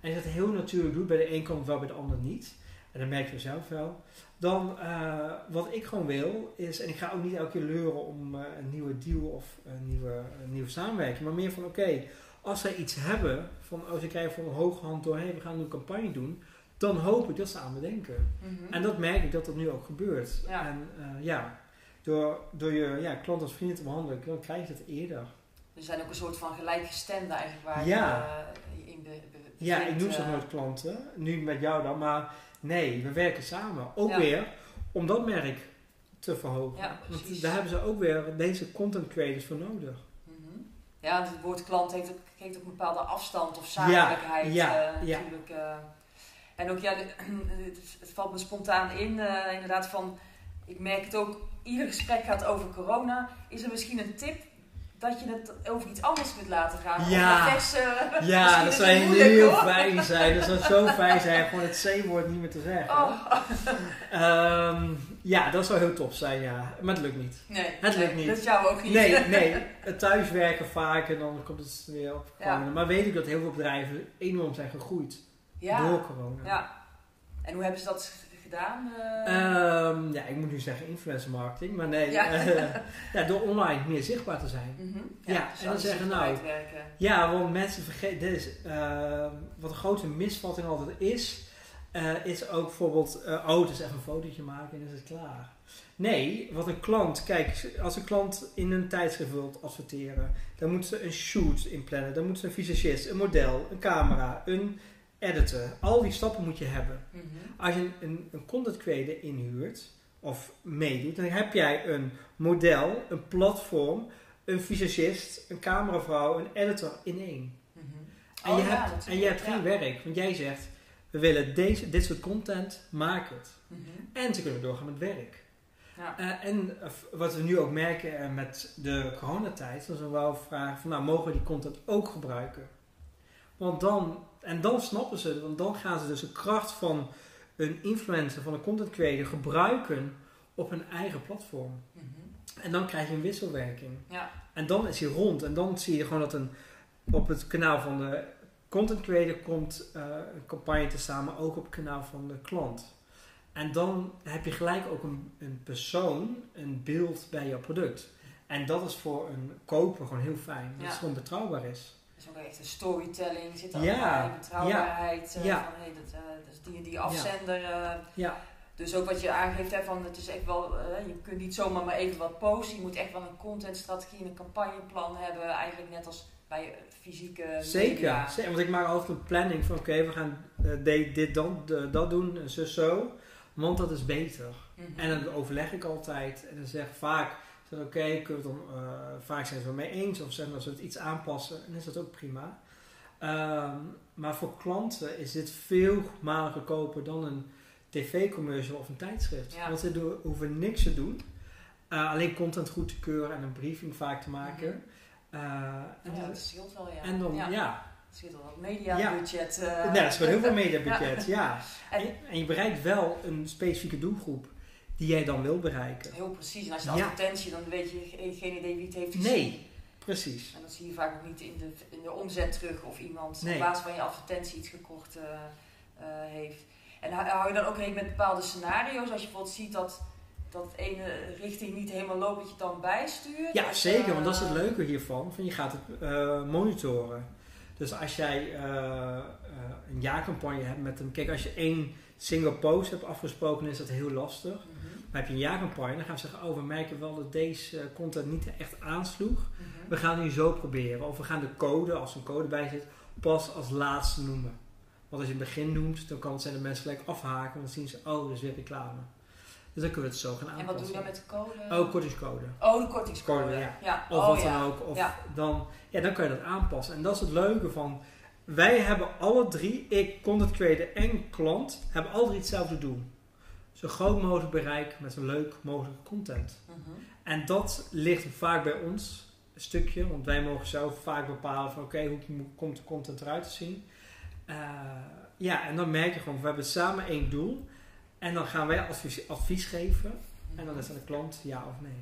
en je dat heel natuurlijk doet, bij de een komt wel, bij de ander niet. En dan merk je zelf wel. Dan, uh, wat ik gewoon wil, is, en ik ga ook niet elke keer leuren om uh, een nieuwe deal of een nieuwe, nieuwe samenwerking, maar meer van oké, als zij iets hebben, van als ik krijg van een hoge hand door, hey, we gaan een campagne doen, dan hoop ik dat ze aan me denken. Mm -hmm. En dat merk ik dat dat nu ook gebeurt. Ja. En ja, door, door je ja, klant als vrienden te behandelen, dan krijg je het eerder er zijn ook een soort van gelijkgestemde eigenlijk waar ja. je uh, in be, Ja, ik noem ze uh, nooit klanten. Nu met jou dan. Maar nee, we werken samen. Ook weer om dat merk te verhogen. Ja, Want daar hebben ze ook weer deze content creators voor nodig. Mm -hmm. Ja, het woord klant heeft ook, geeft ook een bepaalde afstand of zakelijkheid. Ja, natuurlijk. En ook ja, het, valt me spontaan in, inderdaad van, ik merk het ook, ieder gesprek gaat over corona. Is er misschien een tip dat je het over iets anders kunt laten gaan. Ja, ja dat zou heel fijn zijn. Dat zou zo fijn zijn, gewoon het C-woord niet meer te zeggen. Oh. Um, ja, dat zou heel tof zijn, ja. Maar het lukt niet. Nee, het lukt niet. dat jou ook niet. Nee, nee. Het thuiswerken vaak en dan komt het weer op. Ja. Maar weet ik dat heel veel bedrijven enorm zijn gegroeid ja. door corona. Ja. En hoe hebben ze dat gedaan? Uh... ja, ik moet nu zeggen influencer marketing, maar nee, ja. Uh, ja door online meer zichtbaar te zijn. Mm -hmm. Ja, ja dus en dan zeggen nou, ja, want mensen vergeten, dit is, uh, wat een grote misvatting altijd is, uh, is ook bijvoorbeeld, oh, het is even een fotootje maken en is het klaar. Nee, wat een klant, kijk, als een klant in een tijdschrift wilt adverteren, dan moet ze een shoot inplannen, dan moet ze een visagist, een model, een camera, een editen. Al die stappen moet je hebben. Mhm. Als je een, een content creator inhuurt of meedoet, dan heb jij een model, een platform, een visagist, een cameravrouw, een editor in één. Mhm. En, je oh hebt, en je hebt geen werk, want jij zegt, we willen deze, dit soort content, maak het. Mhm. En ze kunnen doorgaan met werk. Ja. Uh, en uh, wat we nu ook merken uh, met de coronatijd, zijn we wel vragen van, nou, mogen we die content ook gebruiken? Want dan en dan snappen ze, want dan gaan ze dus de kracht van een influencer, van een content creator gebruiken op hun eigen platform. Mhm. En dan krijg je een wisselwerking. Ja. En dan is hij rond. En dan zie je gewoon dat een, op het kanaal van de content creator komt uh, een campagne te maar ook op het kanaal van de klant. En dan heb je gelijk ook een, een persoon, een beeld bij jouw product. En dat is voor een koper gewoon heel fijn. Dat het gewoon betrouwbaar is is ook echt een storytelling, zit er ja, in betrouwbaarheid. Ja. Uh, ja. Van, hey, dat, uh, dat is die, die afzender. Uh, ja. Dus ook wat je aangeeft, hè, van, het is echt wel, je kunt niet zomaar maar even wat posten. Je moet echt wel een contentstrategie en een campagneplan hebben. Eigenlijk net als bij fysieke Zeker, zeker want ik maak altijd een planning van oké, we gaan dit, dit dan, dat doen, zo, zo. Want dat is beter. Mm -hmm. En dan overleg ik altijd en dan zeg ik vaak oké, okay, kunnen we het dan, uh, vaak zijn ze het mee eens of zeggen dat ze het iets aanpassen en is dat ook prima. Um, maar voor klanten is dit veel malen goedkoper dan een tv-commercial of een tijdschrift. Ja. Want ze hoeven niks te doen. Uh, alleen content goed te keuren en een briefing vaak te maken. Mm -hmm. uh, en ja, dat scheelt wel, ja. En dan, ja. ja. Het scheelt wel wat mediabudget. Ja. Uh. Nee, dat is wel heel veel mediabudget, ja. En, en, je bereikt wel een specifieke doelgroep die jij dan wil bereiken. Heel precies. En als je de advertentie, dan weet je geen idee wie het heeft gezien. Nee, precies. En dat zie je vaak ook niet in de, in de omzet terug of iemand op basis van je advertentie iets gekocht uh, uh, heeft. En hou je dan ook rekening met bepaalde scenario's? Als je bijvoorbeeld ziet dat dat ene richting niet helemaal loopt, dat je het dan bijstuurt? Ja, zeker. want dat is het leuke hiervan. Van je gaat het monitoren. Dus als jij een jaarcampagne hebt met een... Kijk, als je één single post hebt afgesproken, is dat heel lastig. Heb je een jaarcampagne, dan gaan we zeggen, oh we merken wel dat deze eh, content niet echt aansloeg. Mhm. We gaan nu zo proberen. Of we gaan de code, als er een code bij zit, pas als laatste noemen. Want als je het begin noemt, dan kan het zijn dat mensen gelijk afhaken. Want dan zien ze, oh, is weer reclame. Dus dan kunnen we het zo gaan En aanpassen. wat doe je dan met de code? Oh, kortingscode. Oh, de kortingscode. Code, ja. ja. Of oh, wat ja. dan ook. Of Ja. dan, ja, dan kan je dat aanpassen. En dat is het leuke van... Wij hebben alle drie, ik, content creator en klant, hebben alle drie hetzelfde doel. Zo groot mogelijk bereik met zo leuk mogelijke content. Mhm. En dat ligt vaak bij ons, een stukje. Want wij mogen zelf vaak bepalen van oké, hoe komt de content eruit te zien. Eh, ja, en dan merk je gewoon, we hebben samen één doel. En dan gaan wij advies, advies geven. En dan is aan de klant ja of nee.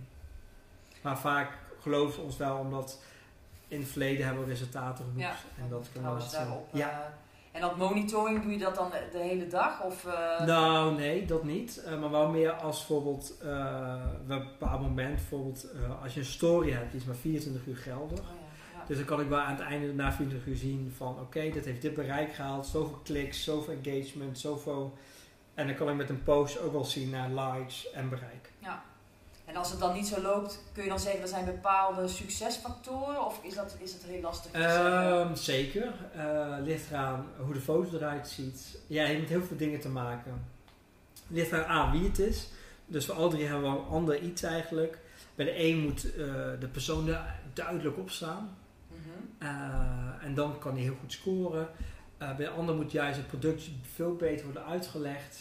Maar vaak geloven ze ons wel, omdat in het verleden hebben we resultaten geboekt. Ja, en dat kunnen we daarop. Ja. En dat monitoring, doe je dat dan de, de hele dag? Of, eh, Nou, nee, dat niet. Eh, maar wel meer als bijvoorbeeld, we hebben op een bepaald moment, bijvoorbeeld als je een story hebt, die is maar 24 uur geldig. Oh ja, ja. Dus dan kan ik wel aan het einde na 24 uur zien van oké, dit heeft dit bereik gehaald, zoveel kliks, zoveel engagement, zoveel... En dan kan ik met een post ook wel zien naar likes en bereik. En als het dan niet zo loopt, kun je dan zeggen er zijn bepaalde succesfactoren? Of is dat, is dat heel lastig te? Ehm, zeker. Eh ligt eraan hoe de foto eruit ziet. Ja, je hebt heel veel dingen te maken. Ligt eraan aan wie het is. Dus voor alle drie hebben we een ander iets eigenlijk. Bij de een moet eh, de persoon er duidelijk op staan. Mhm. Eh, en dan kan hij heel goed scoren. Bij de ander moet juist het product veel beter worden uitgelegd.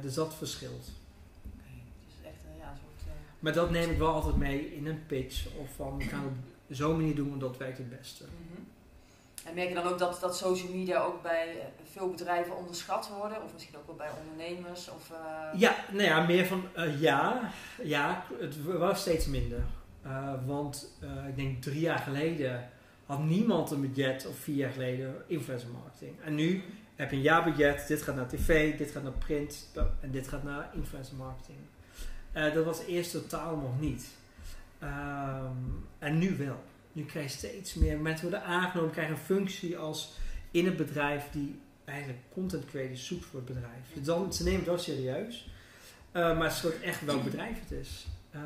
Dus dat verschilt. Oké, Het is echt eh, ja, een soort... eh, Maar dat neem ik wel altijd mee in een pitch. Of van, we gaan het op zo'n manier doen, want dat werkt het beste. mhm. En merk je dan ook dat, dat social media ook bij eh, veel bedrijven onderschat worden? Of misschien ook wel bij ondernemers? Of, eh, Ja, nou ja, meer van eh, ja. Ja, het was steeds minder. Want ik denk drie jaar geleden had niemand een budget, of vier jaar geleden, influencer marketing. En nu heb je een jaarbudget, dit gaat naar tv, dit gaat naar print en dit gaat naar influencer marketing. Eh, dat was eerst totaal nog niet. Ehm, en nu wel. Nu krijg je steeds meer mensen worden aangenomen, krijgen een functie als in het bedrijf die eigenlijk content creators zoekt voor het bedrijf. Dus dan, ze nemen het wel serieus, eh, maar ze weten echt welk bedrijf het is. Eh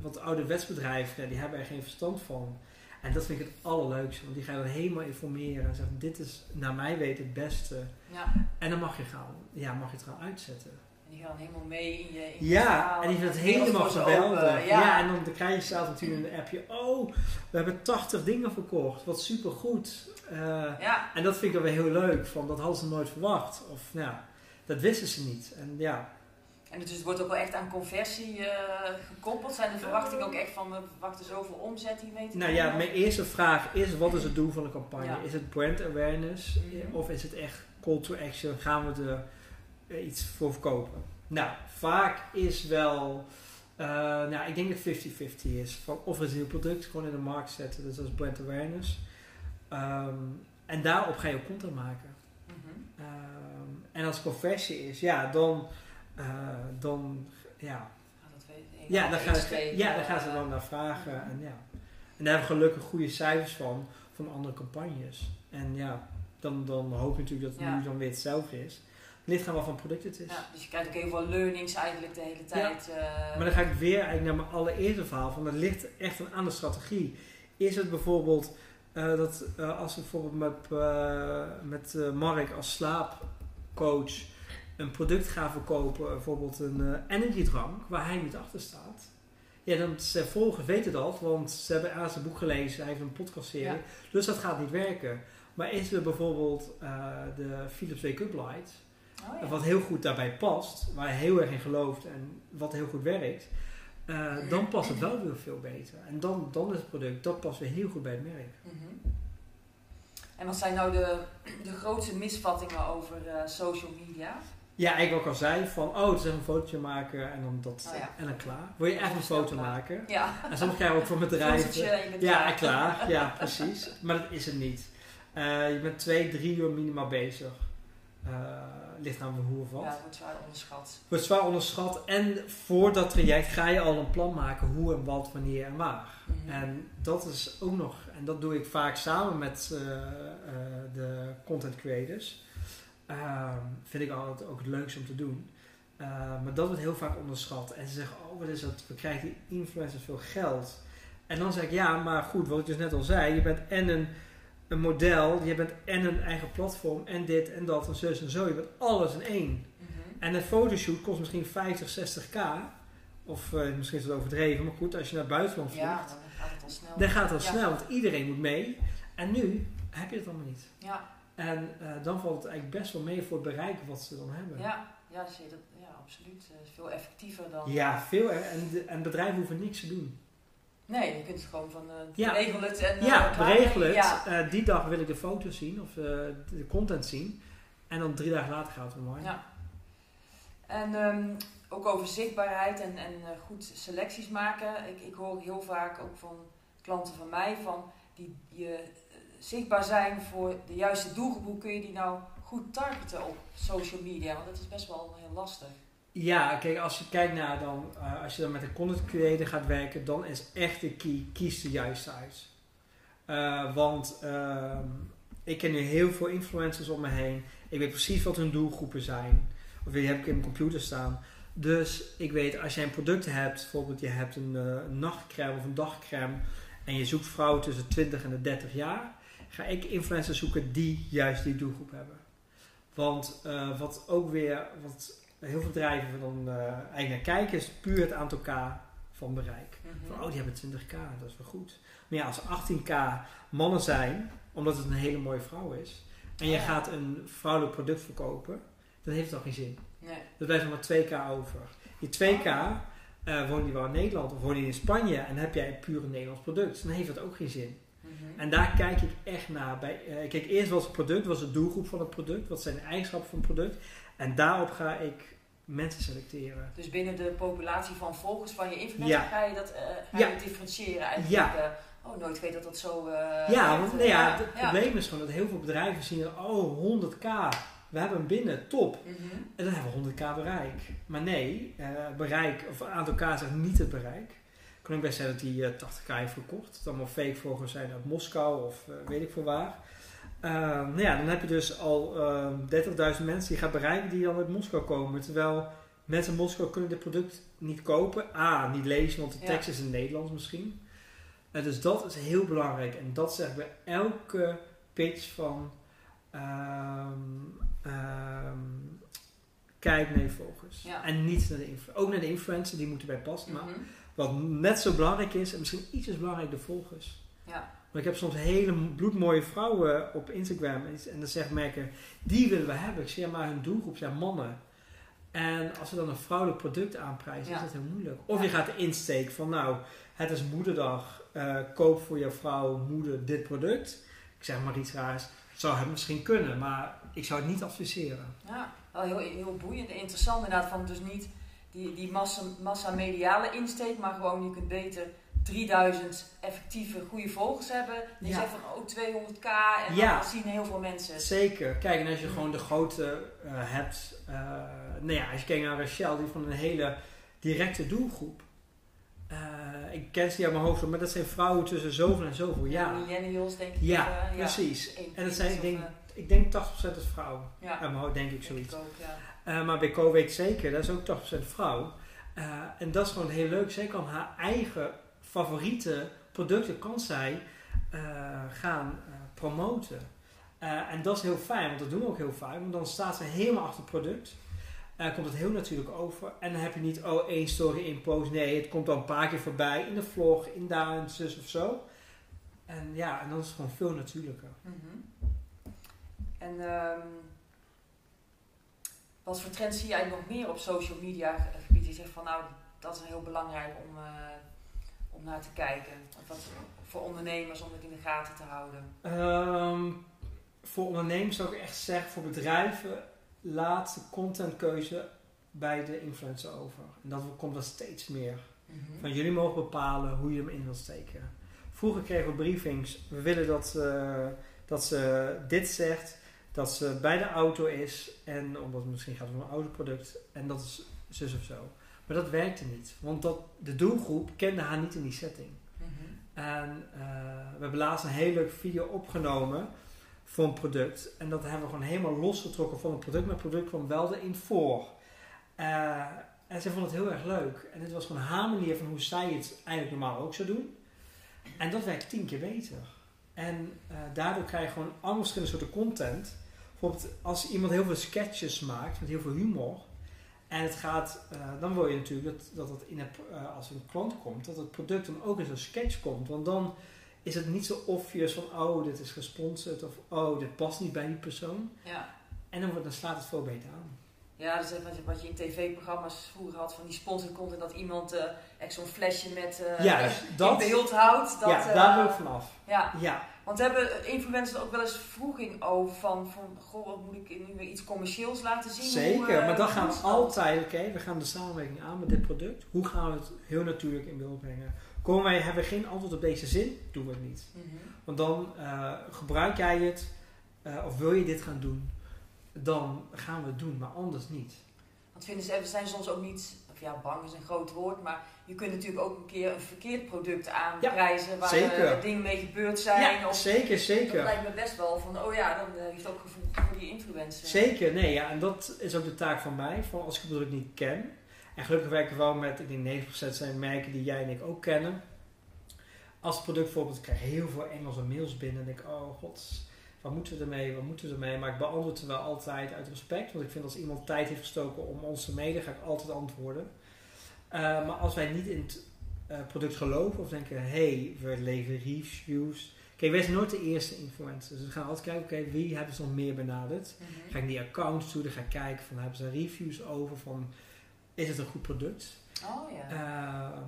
want ouderwetsbedrijven, ja, die hebben er geen verstand van. En dat vind ik het allerleukste, want die gaan dan helemaal informeren en zeggen: Dit is naar mij weten het beste. ja. En dan mag je, gaan, ja, mag je het gaan uitzetten. Die gaan helemaal mee in je, in Ja, en die vinden het de helemaal geweldig. Ja. Ja. en dan, krijg je zelf natuurlijk een appje. Oh, we hebben 80 dingen verkocht. Wat supergoed. Ja. en dat vind ik dan weer heel leuk. Van, dat hadden ze nooit verwacht. Of nou, dat wisten ze niet. En ja, En dus het wordt ook wel echt aan conversie eh, gekoppeld. Zijn de verwachtingen ook echt van we verwachten zoveel omzet hiermee te nou ja, mijn eerste vraag is: wat is het doel van de campagne? Ja. Is het brand awareness? Mhm. Of is het echt call to action? Gaan we eh, iets voor verkopen? Nou, vaak is wel. eh, nou, ik denk dat 50-50 is. Van of het nieuw product gewoon in de markt zetten, dus dat is brand awareness. Ehm, en daarop ga je ook content maken. Mhm. Ehm, en als conversie is, ja, dan, eh, dan, ja, Ja, dat weet ik. ja, dan gaan, ze, ja, dan gaan ze eh, dan naar vragen. mhm. En, ja. en daar hebben we gelukkig goede cijfers van, van andere campagnes. En ja, dan, dan hoop je natuurlijk dat het Ja. nu dan weer hetzelfde is. Wat voor product het is. Ja, dus je krijgt ook heel veel learnings eigenlijk de hele tijd. eh, Maar dan ga ik weer eigenlijk naar mijn allereerste verhaal. Van dat ligt echt aan de strategie. Is het bijvoorbeeld eh, dat eh, als we bijvoorbeeld met, met Mark als slaapcoach een product gaan verkopen, bijvoorbeeld een energydrank waar hij niet achter staat. Ja, dan zijn volgers weten dat, want ze hebben aan zijn boek gelezen, hij heeft een podcastserie, Ja. dus dat gaat niet werken. Maar is er bijvoorbeeld de Philips Wake Up Light, oh ja. wat heel goed daarbij past, waar hij heel erg in gelooft en wat heel goed werkt, eh, dan past het wel weer veel beter. En dan, dan is het product, dat past weer heel goed bij het merk. Mhm. En wat zijn nou de, de grootste misvattingen over eh, social media? Ja, ik ook al zei van, oh, het is een fotootje maken en dan dat Oh ja. en dan klaar. Wil je echt een foto maken? Ja, En soms krijgen we ook van bedrijven. je Ja, klaar. klaar. Ja, precies. Maar dat is het niet. Eh, je bent twee, drie uur minimaal bezig. Eh, ligt aan hoe of wat. Ja, het wordt zwaar onderschat. Wordt zwaar onderschat. En voor dat traject ga je al een plan maken hoe en wat, wanneer en waar. Mhm. En dat is ook nog, en dat doe ik vaak samen met eh, eh, de content creators. Ehm, vind ik altijd ook het leukste om te doen. Maar dat wordt heel vaak onderschat. En ze zeggen, oh wat is dat, we krijgen die influencers veel geld. En dan zeg ik, ja, maar goed, wat ik dus net al zei, je bent en een, een model, je bent en een eigen platform, en dit en dat en zus en zo. Je bent alles in één. Mhm. En een fotoshoot kost misschien 50, 60k. Of uh, misschien is het overdreven, maar goed, als je naar het buitenland vliegt, Ja, dan gaat het al snel. dan gaat het Ja. snel, want iedereen moet mee. En nu heb je het allemaal niet. Ja, En eh, dan valt het eigenlijk best wel mee voor het bereik wat ze dan hebben. ja, ja, zie je dat, ja absoluut. Is veel effectiever dan... Ja, veel hè. En, de, en bedrijven hoeven niks te doen. Nee, je kunt het gewoon van uh, Ja. regel het en... eh, ja, regel het. Ja, Eh, die dag wil ik de foto's zien of eh, de content zien. En dan drie dagen later gaat het online. Ja. En ehm, ook over zichtbaarheid en, en eh, goed selecties maken. Ik, ik hoor heel vaak ook van klanten van mij van die je eh, zichtbaar zijn voor de juiste doelgroep. Hoe kun je die nou goed targeten op social media? Want dat is best wel heel lastig. Ja, kijk, als je kijkt naar dan, eh, als je dan met een content creator gaat werken, dan is echt de key, kies de juiste uit. Eh, want ehm, ik ken nu heel veel influencers om me heen. Ik weet precies wat hun doelgroepen zijn. Of die heb ik in mijn computer staan. Dus ik weet, als jij een product hebt, bijvoorbeeld je hebt een, eh, nachtcrème of een dagcrème. En je zoekt vrouwen tussen 20 en de 30 jaar. Ga ik influencers zoeken die juist die doelgroep hebben. Want wat ook weer, wat heel veel bedrijven dan eh, eigenlijk naar kijken, is puur het aantal K van bereik. Van, oh, die hebben 20k, dat is wel goed. Maar ja, als er 18k mannen zijn, omdat het een hele mooie vrouw is, en je Ja. gaat een vrouwelijk product verkopen, dan heeft het al geen zin. Nee. Er blijft nog maar 2k over. Die 2k, eh woon je wel in Nederland of woon je in Spanje en heb jij een puur een Nederlands product, dan heeft dat ook geen zin. Mhm. En daar kijk ik echt naar. Bij, eh, kijk, eerst was het product, was de doelgroep van het product, wat zijn de eigenschappen van het product. En daarop ga ik mensen selecteren. Dus binnen de populatie van volgers van je influencer Ja. ga je dat ga Ja. je differentiëren eigenlijk. Ja. eh, oh, nooit weet dat dat zo. eh, ja, want nou ja, het probleem is gewoon dat heel veel bedrijven zien, oh 100k, we hebben hem binnen, top. Mhm. En dan hebben we 100k bereik. Maar nee, bereik, of aantal k zegt niet het bereik. Kan ook best zijn dat die eh, 80k heeft verkocht. Dat allemaal fake volgers zijn uit Moskou of weet ik veel waar. Eh, nou ja, dan heb je dus al eh, 30.000 mensen die je gaat bereiken die dan uit Moskou komen. Terwijl mensen in Moskou kunnen dit product niet kopen. A, niet lezen, want de Ja. tekst is in het Nederlands misschien. Eh, dus dat is heel belangrijk. En dat zeg ik bij elke pitch van... ehm, ehm, kijk naar je volgers. Ja. En niet naar de influencer. Ook naar de influencer, die moeten bij passen. Maar Mhm. wat net zo belangrijk is, en misschien iets is belangrijk, de volgers. Ja. Want ik heb soms hele bloedmooie vrouwen op Instagram. En, dan zegt merken, die willen we hebben. Ik zeg, ja, maar hun doelgroep zijn mannen. En als ze dan een vrouwelijk product aanprijzen, Ja. is dat heel moeilijk. Of Ja. je gaat de insteek van, nou, het is moederdag. eh, koop voor jouw vrouw, moeder, dit product. Ik zeg maar iets raars. Zou het misschien kunnen, maar ik zou het niet adviseren. Ja, wel heel, heel boeiend en interessant inderdaad. Van dus niet die, die massa, massa mediale insteek, maar gewoon je kunt beter 3000 effectieve goede volgers hebben. En je Ja. zegt van oh 200k en Ja. dan zien heel veel mensen. Zeker. Kijk, en als je gewoon de grote eh, hebt. eh, nou ja, als je kijkt naar Rachel, die van een hele directe doelgroep. Eh, ik ken ze niet uit mijn hoofd, maar dat zijn vrouwen tussen zoveel en zoveel jaar. Millennials denk ik. Ja, precies. En dat zijn, ik denk, ik denk 80% is vrouw. ja, Uit mijn hoofd denk ik denk zoiets. ik ook, ja. Maar bij Co weet zeker, dat is ook 80% vrouw. En dat is gewoon heel leuk. Zij kan haar eigen favoriete producten kan zij eh, gaan eh, promoten. Eh, en dat is heel fijn, want dat doen we ook heel vaak. Want dan staat ze helemaal achter het product. Komt het heel natuurlijk over. En dan heb je niet, oh, één story in post. Nee, het komt dan een paar keer voorbij in de vlog, in daar, zus of zo. En ja, en dan is het gewoon veel natuurlijker. Mhm. En ehm, wat voor trends zie eigenlijk nog meer op social media gebied? Je zegt van nou, dat is heel belangrijk om, om naar te kijken. Of wat voor ondernemers om het in de gaten te houden. Ehm, voor ondernemers zou ik echt zeggen, voor bedrijven, laat de contentkeuze bij de influencer over. En dat komt dan steeds meer. Van jullie mogen bepalen hoe je hem in wilt steken. Vroeger kregen we briefings. We willen dat, eh, dat ze dit zegt. Dat ze bij de auto is. En omdat het misschien gaat om een autoproduct. En dat is zus of zo. Maar dat werkte niet. Want dat, de doelgroep kende haar niet in die setting. Mhm. En eh, we hebben laatst een hele leuke video opgenomen. voor een product. En dat hebben we gewoon helemaal losgetrokken van het product. Maar het product kwam wel erin voor. Uh, en ze vond het heel erg leuk. En het was gewoon haar manier van hoe zij het eigenlijk normaal ook zou doen. En dat werkt tien keer beter. En uh, daardoor krijg je gewoon allemaal verschillende soorten content. Bijvoorbeeld als iemand heel veel sketches maakt met heel veel humor. En het gaat, uh, dan wil je natuurlijk dat, dat het in het, uh, als een klant komt, dat het product dan ook in zo'n sketch komt. Want dan is het niet zo obvious van, oh, dit is gesponsord of oh, dit past niet bij die persoon. Ja. En dan, wordt, dan slaat het veel beter aan. Ja, dat is wat je, wat je in tv-programma's vroeger had van die sponsor content, dat iemand uh, echt zo'n flesje met uh, ja, dus dat, in beeld houdt. Dat, ja, daar wil ik vanaf. Ja. ja. Want hebben influencers ook wel eens vroeging over van, van goh, wat moet ik nu weer iets commercieels laten zien? Zeker, Hoe, maar dan gaan we altijd, oké, okay, we gaan de samenwerking aan met dit product. Hoe gaan we het heel natuurlijk in beeld brengen? Komen wij, hebben we geen antwoord op deze zin, doen we het niet. Mm -hmm. Want dan gebruik jij het, of wil je dit gaan doen, dan gaan we het doen, maar anders niet. Want vinden ze, we zijn soms ook niet, of ja, bang is een groot woord, maar je kunt natuurlijk ook een keer een verkeerd product aanprijzen ja, waar. Uh, dingen mee gebeurd zijn. Ja, of, zeker, zeker. Dat lijkt me best wel van, oh ja, dan uh, heeft ook gevoel voor die influencer. Zeker, nee, ja, en dat is ook de taak van mij, van als ik het product niet ken. En gelukkig werken we wel met, ik denk 90% zijn merken die jij en ik ook kennen. Als het product bijvoorbeeld, ik krijg heel veel Engelse mails binnen en denk ik, oh god, wat moeten we ermee, wat moeten we ermee? Maar ik beantwoord het wel altijd uit respect. Want ik vind als iemand tijd heeft gestoken om ons te mailen, ga ik altijd antwoorden. Uh, maar als wij niet in het uh, product geloven of denken, hé, hey, we leveren reviews. Kijk, wij zijn nooit de eerste influencers. Dus we gaan altijd kijken, oké, okay, wie hebben ze nog meer benaderd? Mm -hmm. Ga ik die accounts toe, dan ga ik kijken van, hebben ze reviews over van, is het een goed product? Oh ja. Uh,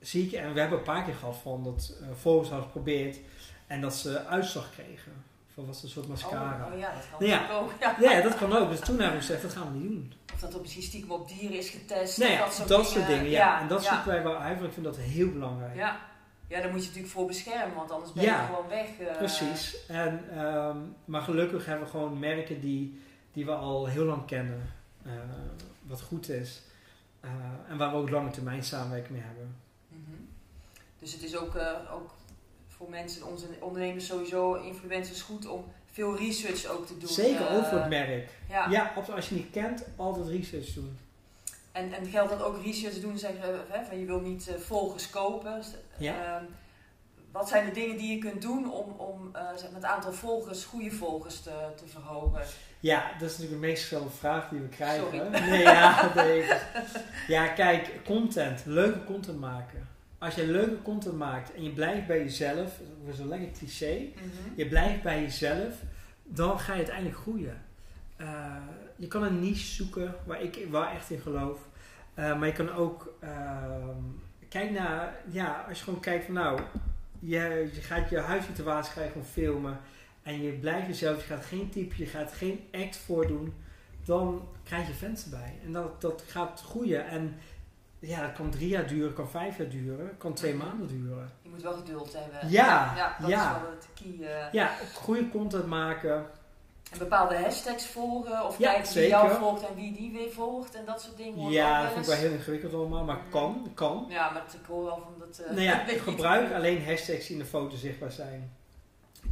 zie ik, en we hebben een paar keer gehad van dat uh, volgers hadden geprobeerd en dat ze uitslag kregen. Van was een soort mascara. Oh, oh ja, dat kan nou ja. ook. Ja. ja, dat kan ook. Dus toen hebben we gezegd, dat gaan we niet doen. Of dat op misschien stiekem op dieren is getest. Nee, ja, dat soort dat dingen. soort dingen. Ja. En dat zoeken wij wel uit, want ik vind dat heel belangrijk. Ja. ja, daar moet je natuurlijk voor beschermen, want anders ben je gewoon weg. uh, Precies. En, um, maar gelukkig hebben we gewoon merken die, die we al heel lang kennen. Uh, wat goed is. Uh, en waar we ook lange termijn samenwerking mee hebben. Mm -hmm. Dus het is ook, uh, ook voor mensen, onze ondernemers sowieso, influencers goed om veel research ook te doen. Zeker uh, over het merk. Ja. ja, als je niet kent, altijd research doen. En, en geldt dat ook research doen, zeggen hè, van je wil niet uh, volgers kopen. Ja. Uh, wat zijn de dingen die je kunt doen om, om uh, zeg maar het aantal volgers, goede volgers te, te verhogen? Ja, dat is natuurlijk de meest gestelde vraag die we krijgen. Sorry. Nee, ja, nee. ja, kijk, content, leuke content maken. Als je leuke content maakt en je blijft bij jezelf, dat is een lekker cliché, mm -hmm. je blijft bij jezelf, dan ga je uiteindelijk groeien. Uh, je kan een niche zoeken waar ik wel echt in geloof. Uh, maar je kan ook uh, kijk naar, ja, als je gewoon kijkt van nou, je, je gaat je huissituatie ga je gewoon filmen en je blijft jezelf, je gaat geen type, je gaat geen act voordoen, dan krijg je fans erbij. En dat, dat gaat groeien. En ja, dat kan drie jaar duren, kan vijf jaar duren, kan twee maanden duren. Je moet wel geduld hebben. Ja, ja dat ja. is wel het key. Uh, ja, goede content maken. En bepaalde hashtags volgen of ja, kijken wie zeker. jou volgt en wie die weer volgt en dat soort dingen. Ja, dat vind ik wel heel ingewikkeld allemaal, maar mm. kan, kan. Ja, maar ik hoor wel van dat... Uh, nou ja, gebruik alleen hashtags die in de foto zichtbaar zijn.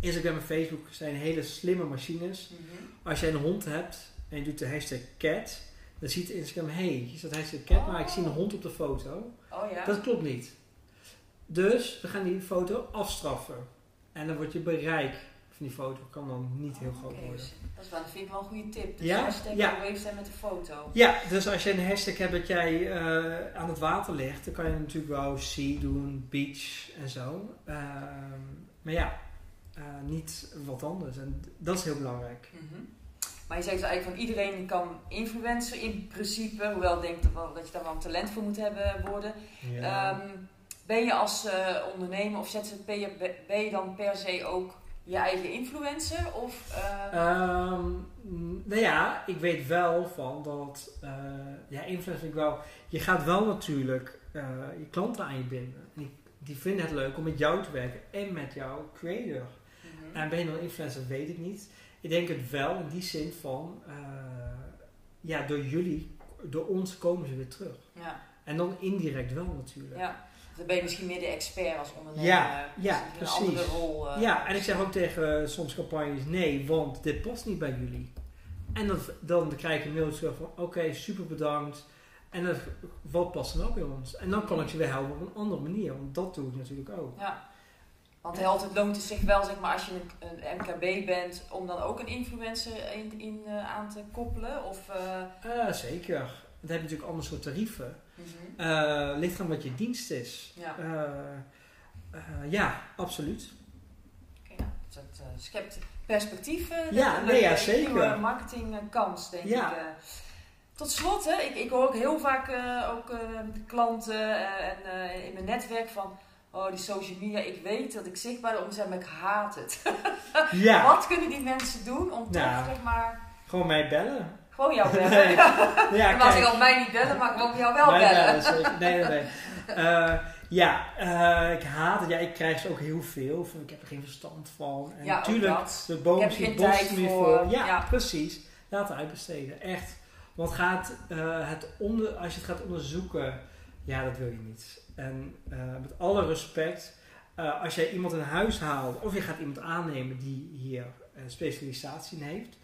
Instagram en Facebook zijn hele slimme machines. Mm -hmm. Als jij een hond hebt en je doet de hashtag cat, dan ziet Instagram, hé, hey, staat hashtag cat, oh. maar ik zie een hond op de foto. Oh ja? Dat klopt niet. Dus we gaan die foto afstraffen. En dan wordt je bereik van die foto kan dan niet heel groot okay. worden. Dat is wel, dat vind ik wel een goede tip. Dus ja? hashtag ja. wave zijn met de foto. Ja, dus als je een hashtag hebt dat jij uh, aan het water ligt, dan kan je natuurlijk wel sea doen, beach en zo. Uh, maar ja, uh, niet wat anders. En dat is heel belangrijk. Mm -hmm. Maar je zegt dus eigenlijk van iedereen kan influencer in principe, hoewel ik denk dat, wel, dat je daar wel een talent voor moet hebben worden. Ja. Um, ben je als uh, ondernemer of ZZP'er, ben je dan per se ook je eigen influencer? Of, uh... um, nou ja, ik weet wel van dat, uh, ja, influencer ik wel, je gaat wel natuurlijk je klanten aan je binden. En die, die vinden het leuk om met jou te werken en met jouw creator. Mhm. Mm -hmm. En ben je dan influencer, weet ik niet. Ik denk het wel in die zin van, uh, ja, door jullie, door ons komen ze weer terug. Ja. En dan indirect wel natuurlijk. Ja. Dan ben je misschien meer de expert als ondernemer. Ja, ja, Een precies. andere rol. eh. Ja, en ik zeg ook tegen eh, soms campagnes, nee, want dit past niet bij jullie. En dan, dan krijg ik een mail terug van, oké, super bedankt. En wat past dan ook bij ons? En dan kan ik je weer helpen op een andere manier, want dat doe ik natuurlijk ook. Ja. Want heel altijd loont het zich wel, zeg maar, als je een, een MKB bent, om dan ook een influencer in, in, eh, aan te koppelen? Of, Eh, zeker. Dan heb je natuurlijk ander soort tarieven. mhm. Eh ligt aan wat je dienst is. Ja. Ja, absoluut. Oké, nou, dat uh, schept perspectief. eh, Ja, nee, een ja, zeker. nieuwe marketingkans, denk Ja. ik. Tot slot, hè, ik, ik hoor ook heel vaak ook, klanten en in mijn netwerk van... Oh, die social media, ik weet dat ik zichtbaar om zijn, maar ik haat het. Ja, Wat kunnen die mensen doen om Nou. toch, zeg maar, gewoon mij bellen. gewoon jou bellen? Nee. Ja, ik mij niet bellen, maar gewoon jou wel Mij bellen. Nee, nee, nee. Eh, ja, eh, ik haat het. Ja, ik krijg ze ook heel veel. Van, ik heb er geen verstand van. En Ja, natuurlijk, dat. de boom Ik tijd bos voor. Ja, Ja. precies. Laten uitbesteden. Echt. Want gaat, eh, het onder, als je het gaat onderzoeken, ja, dat wil je niet. En eh, met alle respect, eh, als jij iemand in huis haalt of je gaat iemand aannemen die hier een specialisatie in heeft,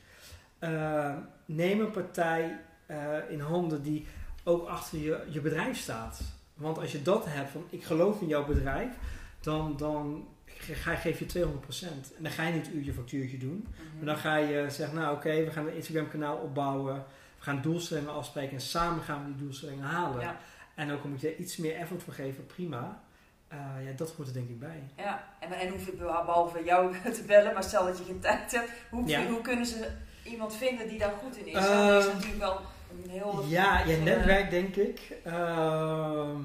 eh, neem een partij eh, in handen die ook achter je, je bedrijf staat. Want als je dat hebt, van ik geloof in jouw bedrijf, dan, dan ga, geef je 200%. En dan ga je niet uurtje factuurtje doen. Mhm. Maar dan ga je zeggen, nou oké, we gaan een Instagram kanaal opbouwen. We gaan doelstellingen afspreken en samen gaan we die doelstellingen halen. Ja. En ook moet je iets meer effort voor geven, prima. Eh, ja, dat hoort er denk ik bij. Ja, en, en hoef ik behalve jou te bellen, maar stel dat je geen tijd hebt, hoe, Ja. hoe kunnen ze iemand vinden die daar goed in is? Dat is natuurlijk wel een heel... Ja, je eh, netwerk denk ik. Ehm,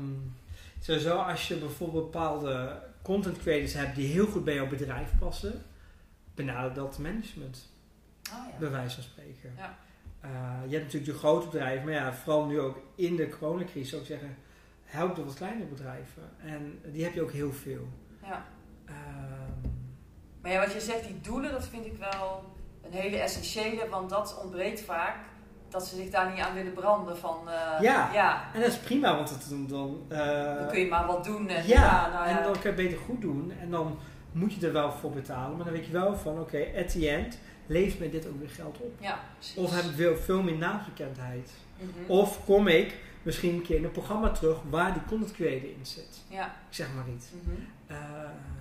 sowieso als je bijvoorbeeld bepaalde content creators hebt die heel goed bij jouw bedrijf passen, benader dat management, Oh, ja. bij wijze van spreken. Ja. Eh, je hebt natuurlijk de grote bedrijven, maar ja, vooral nu ook in de coronacrisis zou ik zeggen, help de wat kleinere bedrijven. En die heb je ook heel veel. ja. Ehm, Maar ja, wat je zegt, die doelen, dat vind ik wel een hele essentiële, want dat ontbreekt vaak. Dat ze zich daar niet aan willen branden van... eh, Ja. ja. en dat is prima, want het, dan, dan, eh, Dan kun je maar wat doen. En, Ja, nou en dan kan je het beter goed doen. En dan moet je er wel voor betalen. Maar dan weet je wel van, oké, at the end levert mij dit ook weer geld op. Ja. Of heb ik veel, veel meer naamsbekendheid. Mhm. Of kom ik misschien een keer in een programma terug waar die content creator in zit. Ja. Ik zeg maar mhm. Eh,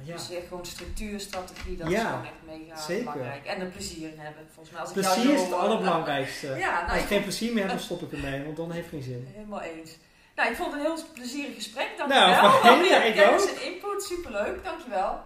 ja. Dus echt gewoon structuur, strategie, dat is gewoon echt mega zeker. belangrijk. En er plezier in hebben, volgens mij. Als ik Plezier is het allerbelangrijkste. Nou, Als ik geen plezier meer heb, dan stop ik ermee. Want dan heeft het geen zin. Helemaal eens. Nou, ik vond het een heel plezierig gesprek. Nou, Dankjewel. fijn, Wel ja, weer ik kennis ook. en input. Superleuk. Dankjewel.